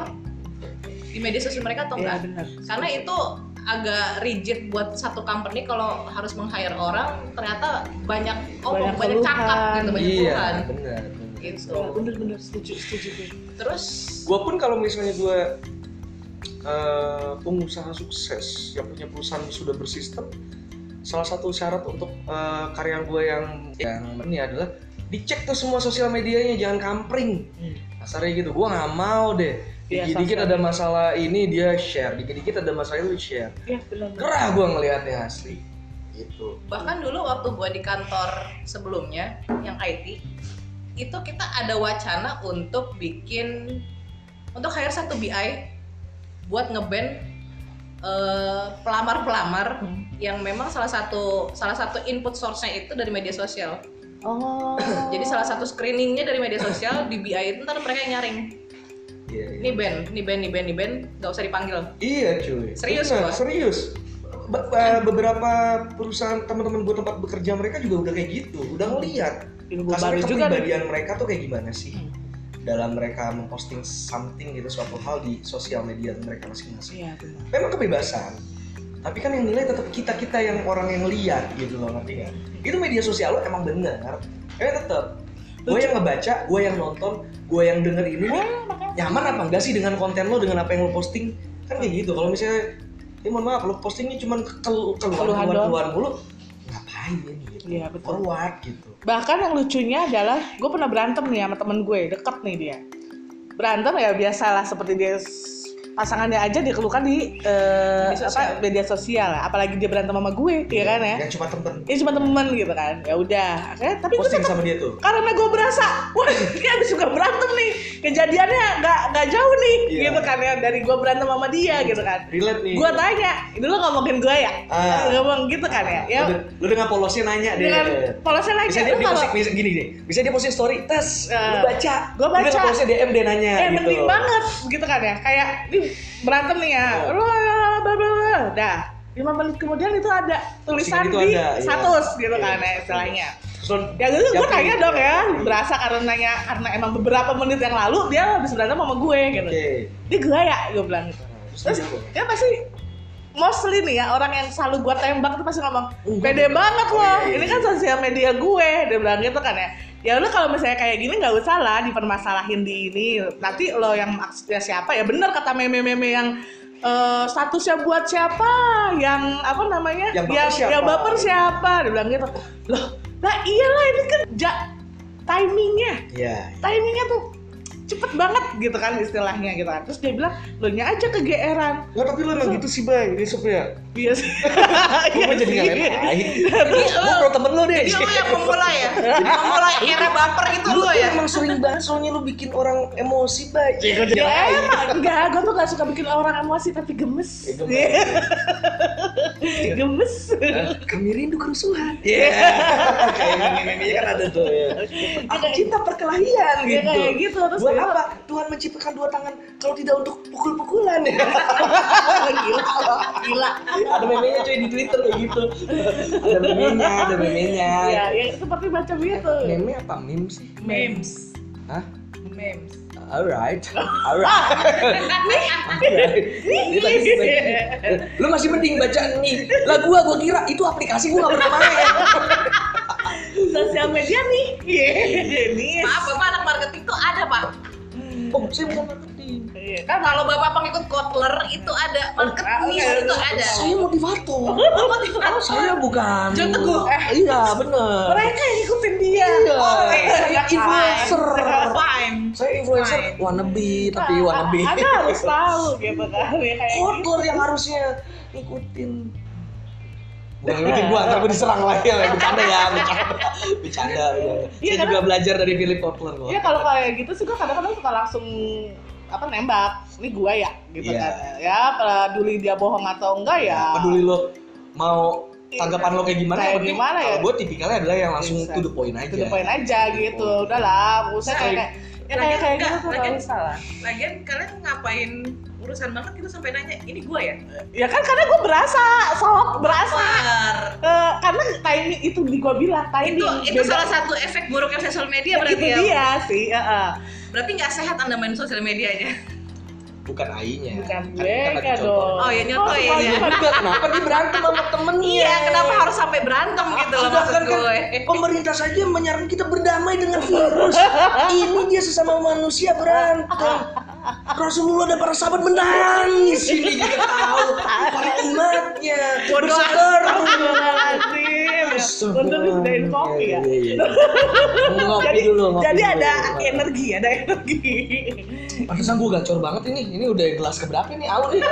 [SPEAKER 3] di media sosial mereka atau
[SPEAKER 2] Iya
[SPEAKER 3] enggak?
[SPEAKER 2] benar.
[SPEAKER 3] Karena itu agak rigid buat satu company kalau harus meng-hire orang ternyata banyak oh
[SPEAKER 2] Banyak
[SPEAKER 3] banyak, cakap gitu banyak
[SPEAKER 1] iya
[SPEAKER 3] keluhan
[SPEAKER 1] benar
[SPEAKER 3] gitu.
[SPEAKER 2] Oh, bener bener setuju setuju.
[SPEAKER 3] Terus
[SPEAKER 1] gue pun kalau misalnya gue eh, pengusaha sukses yang punya perusahaan sudah bersistem salah satu syarat untuk eh, karya gue yang yang ini adalah dicek tuh semua sosial medianya jangan kampring
[SPEAKER 2] Hmm.
[SPEAKER 1] kasarnya gitu gue nggak mau deh
[SPEAKER 2] Iya,
[SPEAKER 1] dikit-dikit ada masalah ini dia share dikit-dikit ada masalah itu share
[SPEAKER 2] Iya benar. benar.
[SPEAKER 1] gerah gue ngelihatnya asli gitu
[SPEAKER 3] bahkan dulu waktu gua di kantor sebelumnya yang IT itu kita ada wacana untuk bikin untuk hire satu BI buat ngeband eh, pelamar-pelamar
[SPEAKER 2] Hmm.
[SPEAKER 3] yang memang salah satu salah satu input source-nya itu dari media sosial.
[SPEAKER 2] Oh.
[SPEAKER 3] Jadi salah satu screeningnya dari media sosial di BI itu ntar mereka yang nyaring.
[SPEAKER 1] Iya, iya.
[SPEAKER 3] Ini band, ini band, ini band, ini band, nggak usah dipanggil.
[SPEAKER 1] Iya cuy.
[SPEAKER 3] Serius,
[SPEAKER 1] Benar,
[SPEAKER 3] gua?
[SPEAKER 1] serius. Be- be- beberapa perusahaan teman-teman gue tempat bekerja mereka juga udah kayak gitu, udah ngeliat kasarnya
[SPEAKER 2] juga
[SPEAKER 1] kepribadian mereka tuh kayak gimana sih
[SPEAKER 2] Hmm.
[SPEAKER 1] dalam mereka memposting something gitu suatu hal di sosial media mereka masing-masing.
[SPEAKER 2] Iya benar.
[SPEAKER 1] Memang kebebasan, tapi kan yang nilai tetap kita kita yang orang yang lihat gitu loh ngerti nggak? Itu media sosial lo emang bener, tapi tetap gue yang ngebaca, gue yang nonton, gue yang denger ini nih nyaman apa enggak sih dengan konten lo dengan apa yang lo posting kan kayak gitu kalau misalnya ya mohon maaf lo postingnya cuma kel keluar keluar keluar mulu ngapain ya gitu
[SPEAKER 2] Iya, betul.
[SPEAKER 1] forward gitu
[SPEAKER 2] Bahkan yang lucunya adalah gue pernah berantem nih sama temen gue, deket nih dia. Berantem ya biasalah seperti dia pasangannya aja dikeluhkan di eh,
[SPEAKER 3] Media sosial.
[SPEAKER 2] apa media sosial. Apalagi dia berantem sama gue ya kan ya?
[SPEAKER 1] yang cuma temen.
[SPEAKER 2] Ini cuma temen gitu kan. Ya udah akhirnya tapi gue tetap
[SPEAKER 1] sama dia tuh.
[SPEAKER 2] karena gue berasa wah ini abis juga berantem nih. Kejadiannya nggak nggak jauh nih
[SPEAKER 1] Iya.
[SPEAKER 2] gitu kan ya. Dari gue berantem sama dia gitu kan.
[SPEAKER 1] Relate nih.
[SPEAKER 2] Gue tanya lo ngomongin gue ya?
[SPEAKER 1] Ah.
[SPEAKER 2] ngomong gitu kan ya. Ya.
[SPEAKER 1] Lu, lu dengan polosnya nanya deh.
[SPEAKER 2] Dengan polosnya lagi
[SPEAKER 1] bisa dia, dia posting bisa gini deh. Bisa dia posting story tes
[SPEAKER 2] Ah.
[SPEAKER 1] lu baca.
[SPEAKER 2] Gua
[SPEAKER 1] Lu dengan
[SPEAKER 2] baca.
[SPEAKER 1] polosnya DM dia nanya
[SPEAKER 2] eh
[SPEAKER 1] gitu.
[SPEAKER 2] mending banget gitu kan ya. Kayak ini berantem nih ya
[SPEAKER 1] Oh.
[SPEAKER 2] Lu, bla, bla, bla. dah lima menit kemudian itu ada tulisan
[SPEAKER 1] itu
[SPEAKER 2] di
[SPEAKER 1] ada, iya.
[SPEAKER 2] status gitu
[SPEAKER 1] Iya.
[SPEAKER 2] kan ya istilahnya ya gitu gue tanya dong ya
[SPEAKER 1] Yakin.
[SPEAKER 2] berasa karena nanya karena emang beberapa menit yang lalu dia habis berantem sama gue gitu
[SPEAKER 1] oke
[SPEAKER 2] ini gue ya gue bilang gitu
[SPEAKER 1] terus dia
[SPEAKER 2] dia pasti mostly nih ya orang yang selalu gue tembak tuh pasti ngomong
[SPEAKER 1] Uh,
[SPEAKER 2] pede banget
[SPEAKER 1] oh,
[SPEAKER 2] loh
[SPEAKER 1] iya, iya,
[SPEAKER 2] ini
[SPEAKER 1] iya.
[SPEAKER 2] kan sosial media gue dia bilang gitu kan ya. Ya udah kalau misalnya kayak gini nggak usah lah dipermasalahin di ini. Nanti lo yang maksudnya siapa? Ya bener kata meme-meme yang eh, statusnya buat siapa? Yang apa namanya?
[SPEAKER 1] Yang baper
[SPEAKER 2] yang,
[SPEAKER 1] siapa?
[SPEAKER 2] yang baper siapa? Dia bilang gitu. Loh lah iyalah ini kan ja, timingnya.
[SPEAKER 1] Iya.
[SPEAKER 2] Timingnya tuh cepet banget gitu kan istilahnya gitu kan terus dia bilang lo nya aja kegeeran
[SPEAKER 1] Nggak, tapi lu emang gitu sih, Bay. Ini Sof ya.
[SPEAKER 2] Iya sih.
[SPEAKER 1] Gue jadi
[SPEAKER 2] sih.
[SPEAKER 1] nggak lain.
[SPEAKER 3] Jadi
[SPEAKER 1] Gue
[SPEAKER 3] lo,
[SPEAKER 1] pro temen lu deh.
[SPEAKER 3] jadi lo yang memulai ya, memulai era baper itu lo ya.
[SPEAKER 1] emang sering banget soalnya lu bikin orang emosi, Bay.
[SPEAKER 2] Ya emang enggak, gue tuh gak suka bikin orang emosi tapi gemes.
[SPEAKER 1] Gemes.
[SPEAKER 2] gemes.
[SPEAKER 1] Kami rindu kerusuhan. Iya. Kayak meme-memenya kan ada tuh ya. Aku cinta perkelahian
[SPEAKER 2] Ya
[SPEAKER 1] gitu.
[SPEAKER 2] kayak gitu terus
[SPEAKER 1] Buat
[SPEAKER 2] dia
[SPEAKER 1] apa? Tuhan menciptakan dua tangan kalau tidak untuk pukul-pukulan ya.
[SPEAKER 2] gila. Gila.
[SPEAKER 1] ada memenya cuy di Twitter kayak gitu. Ada memenya, ada memenya.
[SPEAKER 2] Ya, ya seperti macam itu.
[SPEAKER 1] Meme apa meme sih?
[SPEAKER 3] Memes,
[SPEAKER 1] Hah?
[SPEAKER 3] memes.
[SPEAKER 1] Alright, alright. Alright. Ini lagi baca- Lu masih mending baca nih. Lah gua gua kira itu aplikasi gua gak pernah main.
[SPEAKER 2] Sosial media nih. Iya, nih.
[SPEAKER 3] Maaf, bapak anak marketing tuh ada pak.
[SPEAKER 1] Oh, saya marketing.
[SPEAKER 2] Iya.
[SPEAKER 3] Kan kalau bapak pengikut Kotler itu ada marketing
[SPEAKER 2] Ah,
[SPEAKER 3] itu ada.
[SPEAKER 1] Saya motivator.
[SPEAKER 3] Oh, motivator.
[SPEAKER 1] Saya bukan.
[SPEAKER 3] John Teguh.
[SPEAKER 1] Eh, iya, bener.
[SPEAKER 2] Mereka yang ikutin dia.
[SPEAKER 1] Iya.
[SPEAKER 3] Oke,
[SPEAKER 1] Saya influencer.
[SPEAKER 3] Fine.
[SPEAKER 1] Saya influencer
[SPEAKER 3] Fine.
[SPEAKER 1] wannabe, tapi wannabe.
[SPEAKER 2] Anda harus tahu gitu kan.
[SPEAKER 1] Kotor yang harusnya ngikutin. Bukan ngikutin gua, ntar gua diserang lagi ya. Bercanda ya, bercanda. Bercanda. ya.
[SPEAKER 2] Iya,
[SPEAKER 1] Saya
[SPEAKER 2] karena-
[SPEAKER 1] juga belajar dari Philip Kotler.
[SPEAKER 2] Iya kalau kayak gitu sih gue kadang-kadang suka langsung apa nembak ini gua ya gitu
[SPEAKER 1] Iya.
[SPEAKER 2] kan ya peduli dia bohong atau enggak ya
[SPEAKER 1] peduli lo mau tanggapan lo kayak gimana
[SPEAKER 2] Kayak
[SPEAKER 1] penting
[SPEAKER 2] gimana ya?
[SPEAKER 1] gue tipikalnya adalah yang langsung
[SPEAKER 2] Bisa.
[SPEAKER 1] to the point aja
[SPEAKER 2] to the point aja gitu udahlah usah kayak kayak ya kayak kayak gitu tuh
[SPEAKER 3] Lagian-
[SPEAKER 2] nggak usah lah
[SPEAKER 3] Lagian kalian ngapain urusan banget gitu sampai nanya ini gue ya
[SPEAKER 2] Ya kan karena gue berasa, sob, berasa.
[SPEAKER 3] Lapar.
[SPEAKER 2] Eh, karena timing itu di gue bilang timing.
[SPEAKER 3] itu itu
[SPEAKER 2] Beda.
[SPEAKER 3] salah satu efek buruknya sosial media
[SPEAKER 2] Ya,
[SPEAKER 3] berarti
[SPEAKER 2] itu
[SPEAKER 3] ya
[SPEAKER 2] dia sih. ya, eh.
[SPEAKER 3] berarti nggak sehat anda main sosial medianya
[SPEAKER 1] bukan AI-nya
[SPEAKER 2] Bukan
[SPEAKER 1] Kan-
[SPEAKER 2] gue
[SPEAKER 1] kan
[SPEAKER 2] kan dong.
[SPEAKER 3] Oh, ya, nyontoh ya,
[SPEAKER 2] semuanya
[SPEAKER 3] ya.
[SPEAKER 2] pada-
[SPEAKER 1] kenapa dia berantem sama temennya
[SPEAKER 3] iya kenapa harus sampai berantem gitu loh maksud
[SPEAKER 1] kan
[SPEAKER 3] gue
[SPEAKER 1] pemerintah saja menyarankan kita berdamai dengan virus. Ini dia sesama manusia berantem. Rasulullah dan para sahabat menangis ini kita tahu para umatnya
[SPEAKER 2] Bodoh
[SPEAKER 1] berseteru.
[SPEAKER 2] Astagfirullahaladzim. Untung kopi ya.
[SPEAKER 1] Iya, iya, iya. Ngopi
[SPEAKER 2] Jadi,
[SPEAKER 1] dulu, ngopi
[SPEAKER 2] jadi
[SPEAKER 1] dulu.
[SPEAKER 2] ada energi, ada energi.
[SPEAKER 1] Pantesan gue gacor banget ini. Ini udah gelas keberapa nih? Aul nih.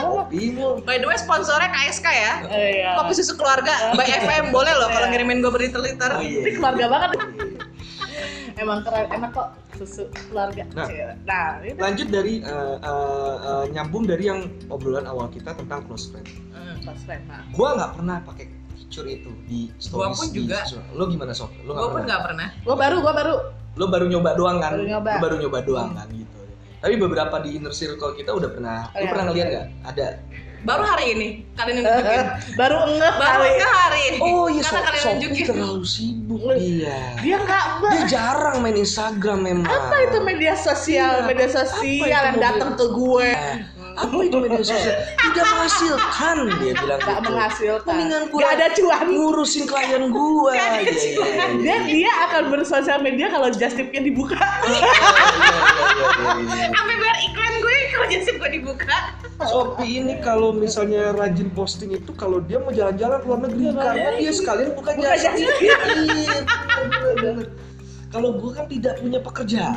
[SPEAKER 1] Kopi lu.
[SPEAKER 3] by the way sponsornya KSK ya
[SPEAKER 2] Iya.
[SPEAKER 3] kopi susu keluarga by FM boleh loh kalau ngirimin gue berliter-liter
[SPEAKER 1] Oh, iya.
[SPEAKER 2] Ini keluarga banget. Emang keren, enak kok susu keluarga.
[SPEAKER 1] Nah.
[SPEAKER 2] nah itu
[SPEAKER 1] Lanjut dari eh, eh, eh, nyambung dari yang obrolan awal kita tentang close friend.
[SPEAKER 3] Hmm.
[SPEAKER 2] pas friend. Nah,
[SPEAKER 1] Gua nggak pernah pakai feature itu di stories.
[SPEAKER 3] pun
[SPEAKER 1] di
[SPEAKER 3] juga.
[SPEAKER 1] sosial. Lo gimana sob? Lo nggak
[SPEAKER 3] pun
[SPEAKER 1] pernah?
[SPEAKER 3] nggak pernah
[SPEAKER 2] gua baru, gua baru.
[SPEAKER 1] Lo baru nyoba doang kan?
[SPEAKER 2] Baru nyoba.
[SPEAKER 1] Lo baru nyoba doang kan gitu. Tapi beberapa di inner circle kita udah pernah.
[SPEAKER 2] Oh,
[SPEAKER 1] Lo
[SPEAKER 2] iya.
[SPEAKER 1] pernah ngeliat nggak? Ada.
[SPEAKER 3] baru hari ini kalian yang nunjukin
[SPEAKER 2] baru ngeh
[SPEAKER 3] baru
[SPEAKER 2] kali.
[SPEAKER 3] ke hari ini
[SPEAKER 1] Oh iya,
[SPEAKER 3] karena
[SPEAKER 1] Sob,
[SPEAKER 3] kalian nunjukin
[SPEAKER 1] terlalu sibuk dia.
[SPEAKER 2] Dia nggak
[SPEAKER 1] Dia jarang main Instagram memang.
[SPEAKER 2] apa itu media sosial,
[SPEAKER 1] Iya,
[SPEAKER 2] media sosial yang datang ke gue.
[SPEAKER 1] Apa itu media sosial? Tidak menghasilkan dia bilang
[SPEAKER 2] Gak
[SPEAKER 1] gitu.
[SPEAKER 2] menghasilkan.
[SPEAKER 1] Mendingan
[SPEAKER 2] Gak ada cuan.
[SPEAKER 1] ngurusin klien Iya, iya, iya, iya.
[SPEAKER 2] Dia dia akan bersosial media kalau just tipnya dibuka.
[SPEAKER 1] Iya, iya, iya, iya, iya.
[SPEAKER 3] sampai bayar iklan gue kalau jasip gue dibuka
[SPEAKER 1] Shopee ini kalau misalnya rajin posting itu kalau dia mau jalan-jalan ke luar negeri karena dia sekalian buka
[SPEAKER 2] Buka
[SPEAKER 1] bener-bener. Kalau gue kan tidak punya pekerjaan,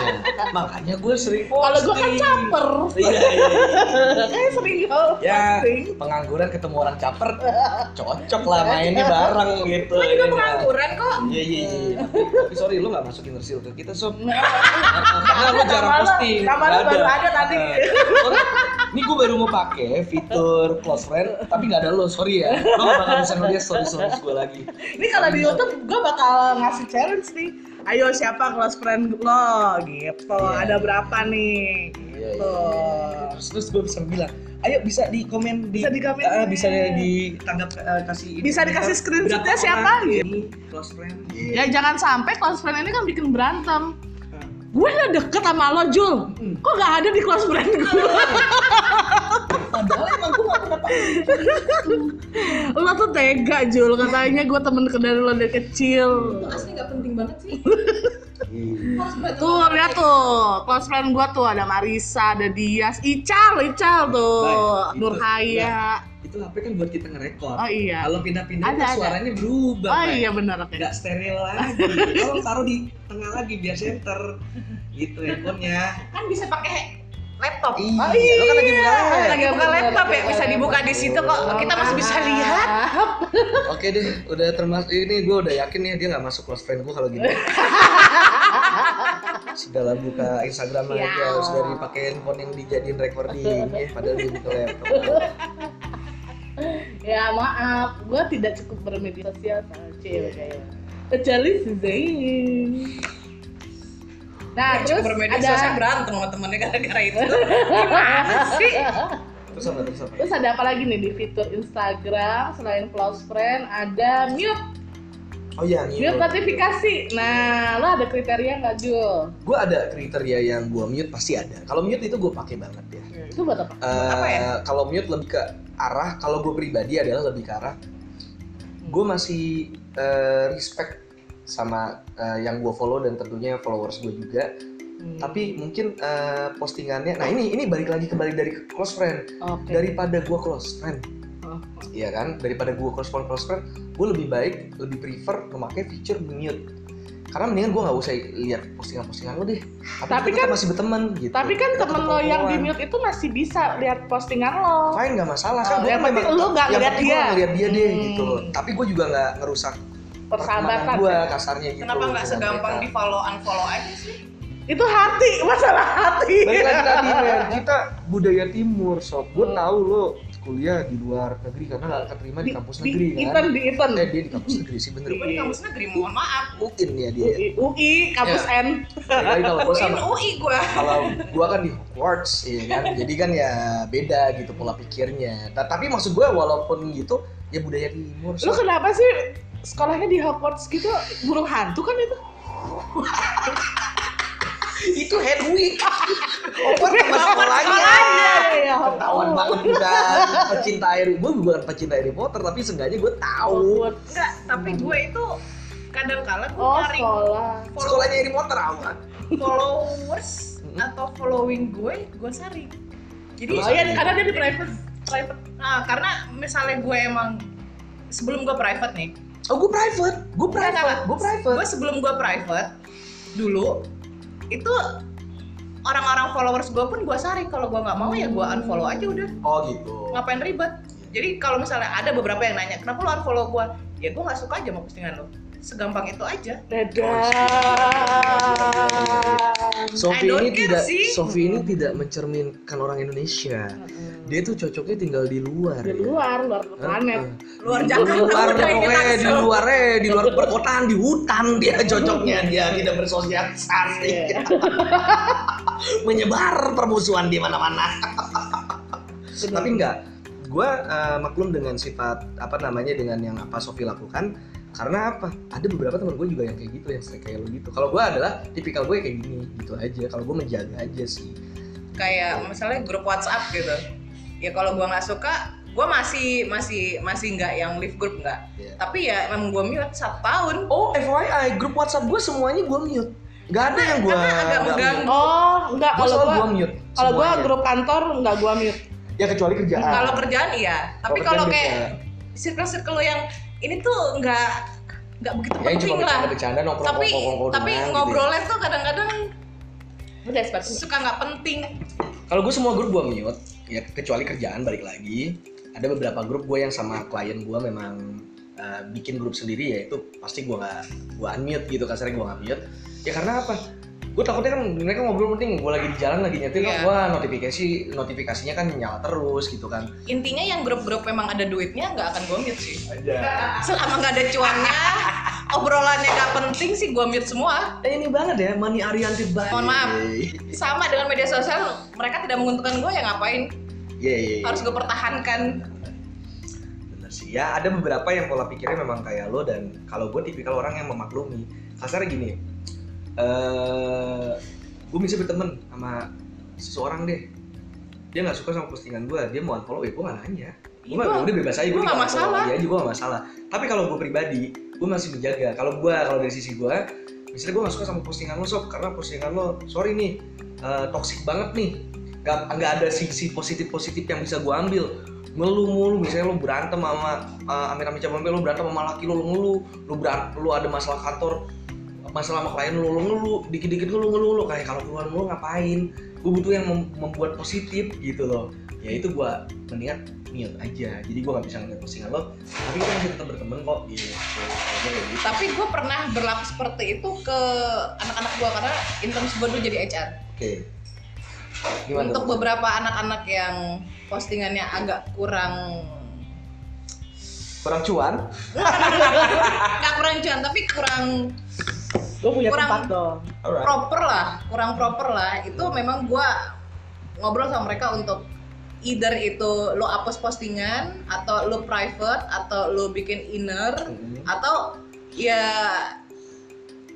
[SPEAKER 1] makanya gue sering posting.
[SPEAKER 2] Kalau gue kan caper.
[SPEAKER 1] Iya, iya, iya.
[SPEAKER 2] Kayak sering
[SPEAKER 1] Ya, pengangguran ketemu orang caper, cocok lah mainnya bareng gitu.
[SPEAKER 3] gue juga
[SPEAKER 1] ya.
[SPEAKER 3] pengangguran kok
[SPEAKER 1] Iya iya iya. Tapi, sorry lu nggak masukin circle kita sob. Karena lu jarang posting. nggak
[SPEAKER 2] baru ada tadi.
[SPEAKER 1] Ini gue baru mau pakai fitur close friend, tapi nggak ada lo, sorry ya. Lo nggak bakal bisa ngeliat story stories gue lagi.
[SPEAKER 2] Ini kalau di YouTube gue bakal ngasih challenge nih. Ayo siapa close friend lo gitu.
[SPEAKER 1] Iya.
[SPEAKER 2] Ada berapa nih?
[SPEAKER 1] Iya,
[SPEAKER 2] Gitu.
[SPEAKER 1] iya, iya. Terus terus gue bisa bilang, ayo bisa di komen di
[SPEAKER 2] Bisa di komen.
[SPEAKER 1] Ah, bisa ditanggap eh, kasih
[SPEAKER 2] Bisa dikasih screenshotnya siapa, gitu.
[SPEAKER 1] close friend.
[SPEAKER 2] Ya jangan sampai close friend ini kan bikin berantem.
[SPEAKER 1] Hmm.
[SPEAKER 2] Gue udah deket sama lo Jul.
[SPEAKER 1] Hmm.
[SPEAKER 2] Kok gak ada di close friend gue?
[SPEAKER 1] Padahal emang gue gak pernah pakai
[SPEAKER 2] lo tuh tega Jul katanya gue temen ke dari lo dari kecil.
[SPEAKER 3] asli nggak penting banget sih berantem
[SPEAKER 2] Tuh lihat tuh close friend gue tuh ada Marisa, ada Dias, Ical, Ical tuh,
[SPEAKER 1] Baik, itu-
[SPEAKER 2] Nurhaya.
[SPEAKER 1] Itu HP kan buat kita ngerekord.
[SPEAKER 2] Oh iya.
[SPEAKER 1] Kalau pindah-pindah
[SPEAKER 2] Ada,
[SPEAKER 1] itu
[SPEAKER 2] ada.
[SPEAKER 1] suaranya berubah.
[SPEAKER 2] Oh iya benar oke.
[SPEAKER 1] Nggak steril lagi. Kalau taruh di tengah lagi biar center. Gitu handphonenya.
[SPEAKER 3] kan bisa pakai laptop
[SPEAKER 1] Iya.
[SPEAKER 2] Oh iya.
[SPEAKER 1] Lo kan lagi buka laptop.
[SPEAKER 3] lagi buka laptop ya bisa dibuka di situ kok kita masih bisa lihat
[SPEAKER 1] Oke deh, udah termasuk ini gue udah yakin nih dia nggak masuk close friend gue kalau gini. Segala buka Instagram
[SPEAKER 2] Ya.
[SPEAKER 1] aja, sudah dipakai handphone yang dijadiin recording ya, padahal dia buka laptop.
[SPEAKER 2] Ya maaf, gue tidak cukup bermedia sosial sama cewek kayak kecuali si Zain. Nah
[SPEAKER 3] Yang
[SPEAKER 2] terus
[SPEAKER 3] cukup bermedia
[SPEAKER 2] ada
[SPEAKER 3] sosial berantem sama temennya gara-gara itu gimana sih
[SPEAKER 1] Terus apa terus apa?
[SPEAKER 2] terus ada apa lagi nih di fitur Instagram selain close friend ada mute
[SPEAKER 1] Oh iya,
[SPEAKER 2] mute notifikasi. Nah lo ada kriteria nggak Jul?
[SPEAKER 1] Gue ada kriteria yang gue mute pasti ada. Kalau mute itu gue pakai banget ya.
[SPEAKER 2] Itu buat apa?
[SPEAKER 1] Eh,
[SPEAKER 3] Apa ya?
[SPEAKER 1] Kalau mute lebih ke arah, kalau gue pribadi adalah lebih ke arah. Gue masih eh, respect sama eh, yang gue follow dan tentunya followers gue juga.
[SPEAKER 2] Hmm.
[SPEAKER 1] Tapi mungkin eh, postingannya, nah ini ini balik lagi kembali dari close friend.
[SPEAKER 2] Oke.
[SPEAKER 1] Daripada gue close friend,
[SPEAKER 2] Oh.
[SPEAKER 1] Iya kan? Daripada gue close friend close friend, gue lebih baik, lebih prefer memakai fitur mute. Karena mendingan gue nggak usah lihat postingan-postingan lo deh. Tapi,
[SPEAKER 2] Tapi kan-
[SPEAKER 1] masih berteman gitu.
[SPEAKER 2] Tapi kan
[SPEAKER 1] Kita
[SPEAKER 2] temen lo yang di mute itu masih bisa lihat postingan lo.
[SPEAKER 1] fine nggak masalah kan
[SPEAKER 2] Oh,
[SPEAKER 1] gue memang
[SPEAKER 2] lu nggak ngeliat
[SPEAKER 1] penting
[SPEAKER 2] dia.
[SPEAKER 1] gue ngeliat dia deh
[SPEAKER 2] Hmm.
[SPEAKER 1] gitu loh tapi gue juga nggak ngerusak
[SPEAKER 2] Persahabatan.
[SPEAKER 1] gue
[SPEAKER 2] ya?
[SPEAKER 1] kasarnya gitu
[SPEAKER 3] kenapa nggak segampang
[SPEAKER 1] mereka.
[SPEAKER 3] di follow unfollow aja sih
[SPEAKER 2] Itu hati, masalah hati.
[SPEAKER 1] balik lagi tadi men kita budaya timur sob gue
[SPEAKER 2] Hmm.
[SPEAKER 1] tahu lo kuliah di luar negeri karena nggak keterima di kampus
[SPEAKER 2] di
[SPEAKER 1] negeri
[SPEAKER 2] Iten
[SPEAKER 1] kan
[SPEAKER 2] di Iten
[SPEAKER 1] eh dia di kampus negeri sih bener.
[SPEAKER 3] Gue di kampus negeri, mohon maaf.
[SPEAKER 1] mungkin ya dia.
[SPEAKER 2] UI, UI kampus N.
[SPEAKER 1] Jadi kalau gue
[SPEAKER 3] Uin
[SPEAKER 1] sama
[SPEAKER 3] UI gue.
[SPEAKER 1] kalau gua kan di Hogwarts ya kan? Jadi kan ya beda gitu pola pikirnya. Ta- tapi maksud gue walaupun gitu ya budaya timur
[SPEAKER 2] lu kenapa sih sekolahnya di Hogwarts gitu? Burung hantu kan itu
[SPEAKER 1] itu Hedwig. Hogwarts sama sekolahnya.
[SPEAKER 2] ya
[SPEAKER 1] ketahuan banget bukan pecinta Harry gue bukan pecinta Harry Potter tapi seenggaknya gue tahu.
[SPEAKER 2] Hogwarts
[SPEAKER 3] Enggak, tapi gue itu kadang kala gue
[SPEAKER 2] oh
[SPEAKER 3] nyari
[SPEAKER 2] sekolah.
[SPEAKER 3] follow-
[SPEAKER 1] sekolahnya Harry Potter apa
[SPEAKER 3] followers atau following gue, gue saring. Jadi
[SPEAKER 2] oh iya karena dia di private private.
[SPEAKER 3] Nah, karena misalnya gue emang sebelum gue private nih,
[SPEAKER 1] oh gue private. Gue private. Gue private.
[SPEAKER 3] Gue sebelum gue private dulu itu orang-orang followers gue pun gue saring kalau gue nggak mau ya gue unfollow aja udah.
[SPEAKER 1] Oh gitu.
[SPEAKER 3] Ngapain ribet? Jadi kalau misalnya ada beberapa yang nanya kenapa lo unfollow gue ya gue nggak suka aja sama postingan lo segampang itu aja.
[SPEAKER 2] Dadah.
[SPEAKER 1] Sofi
[SPEAKER 3] I don't
[SPEAKER 1] ini
[SPEAKER 3] care
[SPEAKER 1] tidak. Sofi ini tidak mencerminkan orang Indonesia. Dia tuh cocoknya tinggal di luar
[SPEAKER 2] di
[SPEAKER 1] ya.
[SPEAKER 2] luar luar planet.
[SPEAKER 3] Luar
[SPEAKER 1] di
[SPEAKER 3] Jakarta.
[SPEAKER 1] luar pokoknya di luar eh, di luar perkotaan di hutan dia cocoknya. Dia tidak bersosialisasi.
[SPEAKER 2] Iya.
[SPEAKER 1] menyebar permusuhan di mana-mana. Tapi enggak gue maklum dengan sifat apa namanya dengan yang apa Sofi lakukan karena apa? Ada beberapa teman gue juga yang kayak gitu yang kayak lo gitu. Kalau gue adalah tipikal gue kayak gini gitu aja. Kalau gue menjaga aja sih.
[SPEAKER 3] Kayak misalnya grup WhatsApp gitu. Ya kalau gue nggak suka gue masih masih masih nggak yang live group nggak.
[SPEAKER 1] Iya.
[SPEAKER 3] tapi ya emang gue mute satu tahun.
[SPEAKER 1] Oh FYI grup WhatsApp gue semuanya gue mute. Nggak ada yang gue
[SPEAKER 3] agak mengganggu.
[SPEAKER 2] oh enggak
[SPEAKER 1] gue
[SPEAKER 2] kalau
[SPEAKER 1] gue mute.
[SPEAKER 2] kalau gua
[SPEAKER 1] semuanya.
[SPEAKER 2] grup kantor enggak gua mute.
[SPEAKER 1] Ya kecuali kerjaan.
[SPEAKER 3] Kalau kerjaan iya. Tapi
[SPEAKER 1] Kalau
[SPEAKER 3] kayak
[SPEAKER 1] bisa.
[SPEAKER 3] circle circle lo yang ini tuh nggak nggak begitu
[SPEAKER 1] ya
[SPEAKER 3] penting
[SPEAKER 1] cuma
[SPEAKER 3] lah
[SPEAKER 1] bercanda-bercanda nongkrong
[SPEAKER 3] tapi
[SPEAKER 1] nongkrong
[SPEAKER 3] tapi
[SPEAKER 1] gitu ya.
[SPEAKER 3] ngobrolnya tuh kadang-kadang suka nggak penting
[SPEAKER 1] Kalau gue semua grup gue mute, ya kecuali kerjaan balik lagi. Ada beberapa grup gue yang sama klien gue memang uh, bikin grup sendiri ya itu pasti gue nggak gue unmute gitu kasarnya gue nggak mute. Ya karena apa? Gue takutnya kan mereka ngobrol penting, gue lagi di jalan lagi nyetir, wah notifikasi notifikasinya kan nyala terus gitu kan.
[SPEAKER 3] intinya yang grup-grup memang ada duitnya nggak akan gue mute sih
[SPEAKER 1] Aja.
[SPEAKER 3] selama nggak ada cuannya obrolannya nggak penting sih gue mute semua
[SPEAKER 1] Eh, ini banget ya, money oriented banget.
[SPEAKER 3] Mohon maaf. sama dengan media sosial mereka tidak menguntungkan gue ya ngapain
[SPEAKER 1] Iya, iya, iya.
[SPEAKER 3] harus gue pertahankan
[SPEAKER 1] Bener sih. Ya ada beberapa yang pola pikirnya memang kayak lo dan kalau gue tipikal orang yang memaklumi. Kasarnya gini, eh gue bisa berteman sama seseorang deh. Dia nggak suka sama postingan gue, dia mau unfollow ya gue nggak nanya. Gue
[SPEAKER 3] Itu
[SPEAKER 1] udah bebas aja, gue
[SPEAKER 3] nggak masalah.
[SPEAKER 1] Dia aja gue nggak masalah. Tapi kalau gue pribadi, gue masih menjaga. Kalau gue, kalau dari sisi gue, misalnya gue nggak suka sama postingan lo sob, karena postingan lo, sorry nih, eh, toxic banget nih. Gak, nggak ada sisi positif-positif yang bisa gue ambil ngeluh mulu misalnya lo berantem sama uh, Amir Amit Cabambe lo berantem sama laki lo lo ngeluh lo berantem lo ada masalah kantor masalah sama klien lo lo ngeluh dikit-dikit ngeluh ngeluh lo kayak kalau keluar lo ngapain? Gue butuh yang mem- membuat positif gitu loh. Ya itu gue mendingan mute aja. Jadi gue nggak bisa ngeliat postingan lo tapi kita masih tetap berteman kok gitu. Gitu.
[SPEAKER 3] tapi gue pernah berlaku seperti itu ke anak-anak gue karena interns gue dulu jadi HR
[SPEAKER 1] oke. Gimana
[SPEAKER 3] untuk
[SPEAKER 1] tuh?
[SPEAKER 3] beberapa anak-anak yang postingannya agak kurang
[SPEAKER 1] kurang cuan?
[SPEAKER 3] Nggak kurang cuan tapi kurang
[SPEAKER 2] gua punya
[SPEAKER 3] Kurang-
[SPEAKER 2] tempat dong
[SPEAKER 1] Alright.
[SPEAKER 3] proper lah kurang proper lah itu memang gua ngobrol sama mereka untuk either itu lo hapus postingan atau lo private atau lo bikin inner
[SPEAKER 1] Mhm.
[SPEAKER 3] atau ya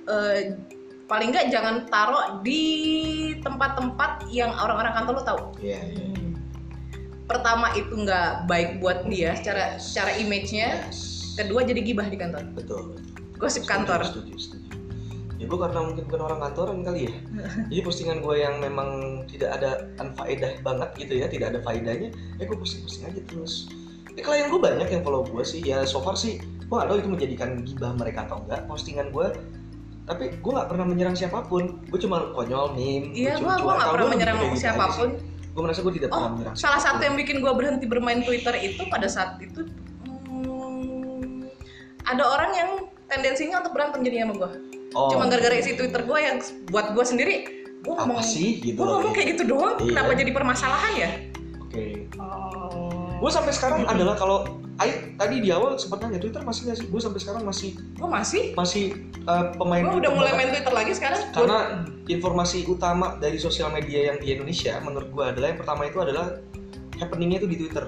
[SPEAKER 3] eh, paling nggak jangan taruh di tempat-tempat yang orang-orang kantor lo tahu
[SPEAKER 1] Iya, iya.
[SPEAKER 3] pertama itu nggak baik buat dia secara secara image-nya
[SPEAKER 1] Yes.
[SPEAKER 3] kedua jadi gibah di kantor
[SPEAKER 1] betul
[SPEAKER 3] gosip
[SPEAKER 1] Setuju,
[SPEAKER 3] kantor
[SPEAKER 1] Setuju, setuju. Ya gue karena mungkin bukan orang kantoran kali ya. Jadi postingan gue yang memang tidak ada anfaedah banget gitu ya, tidak ada faedahnya, ya gue posting-posting aja terus. Ya klien gue banyak yang follow gue sih, ya so far sih gue gak tau itu menjadikan gibah mereka atau enggak postingan gue tapi gue gak pernah menyerang siapa pun gue cuma konyol meme
[SPEAKER 3] iya gua nggak
[SPEAKER 1] Kalau
[SPEAKER 3] pernah menyerang
[SPEAKER 1] gitu
[SPEAKER 3] siapa
[SPEAKER 1] pun gue merasa gue tidak
[SPEAKER 3] Oh,
[SPEAKER 1] pernah menyerang
[SPEAKER 3] salah satu
[SPEAKER 1] siapa pun.
[SPEAKER 3] yang bikin gue berhenti bermain Twitter itu pada saat itu hmm, ada orang yang tendensinya untuk berantem jadi sama gue.
[SPEAKER 1] Oh,
[SPEAKER 3] Cuma gara-gara isi Twitter gue yang buat gue sendiri, gue
[SPEAKER 1] apa
[SPEAKER 3] ngomong,
[SPEAKER 1] sih gitu
[SPEAKER 3] gue
[SPEAKER 1] loh,
[SPEAKER 3] ngomong
[SPEAKER 1] ya.
[SPEAKER 3] kayak gitu doang,
[SPEAKER 1] Iya.
[SPEAKER 3] kenapa jadi permasalahan ya?
[SPEAKER 1] oke
[SPEAKER 2] oh
[SPEAKER 1] gue sampai sekarang adalah kalau Ai tadi di awal sempat nanya Twitter masih nggak sih? Gue sampai sekarang masih
[SPEAKER 3] Gue masih.
[SPEAKER 1] masih uh, pemain
[SPEAKER 3] Gue udah mulai main Twitter lagi sekarang.
[SPEAKER 1] karena informasi utama dari sosial media yang di Indonesia menurut gue adalah yang pertama itu adalah happeningnya itu di Twitter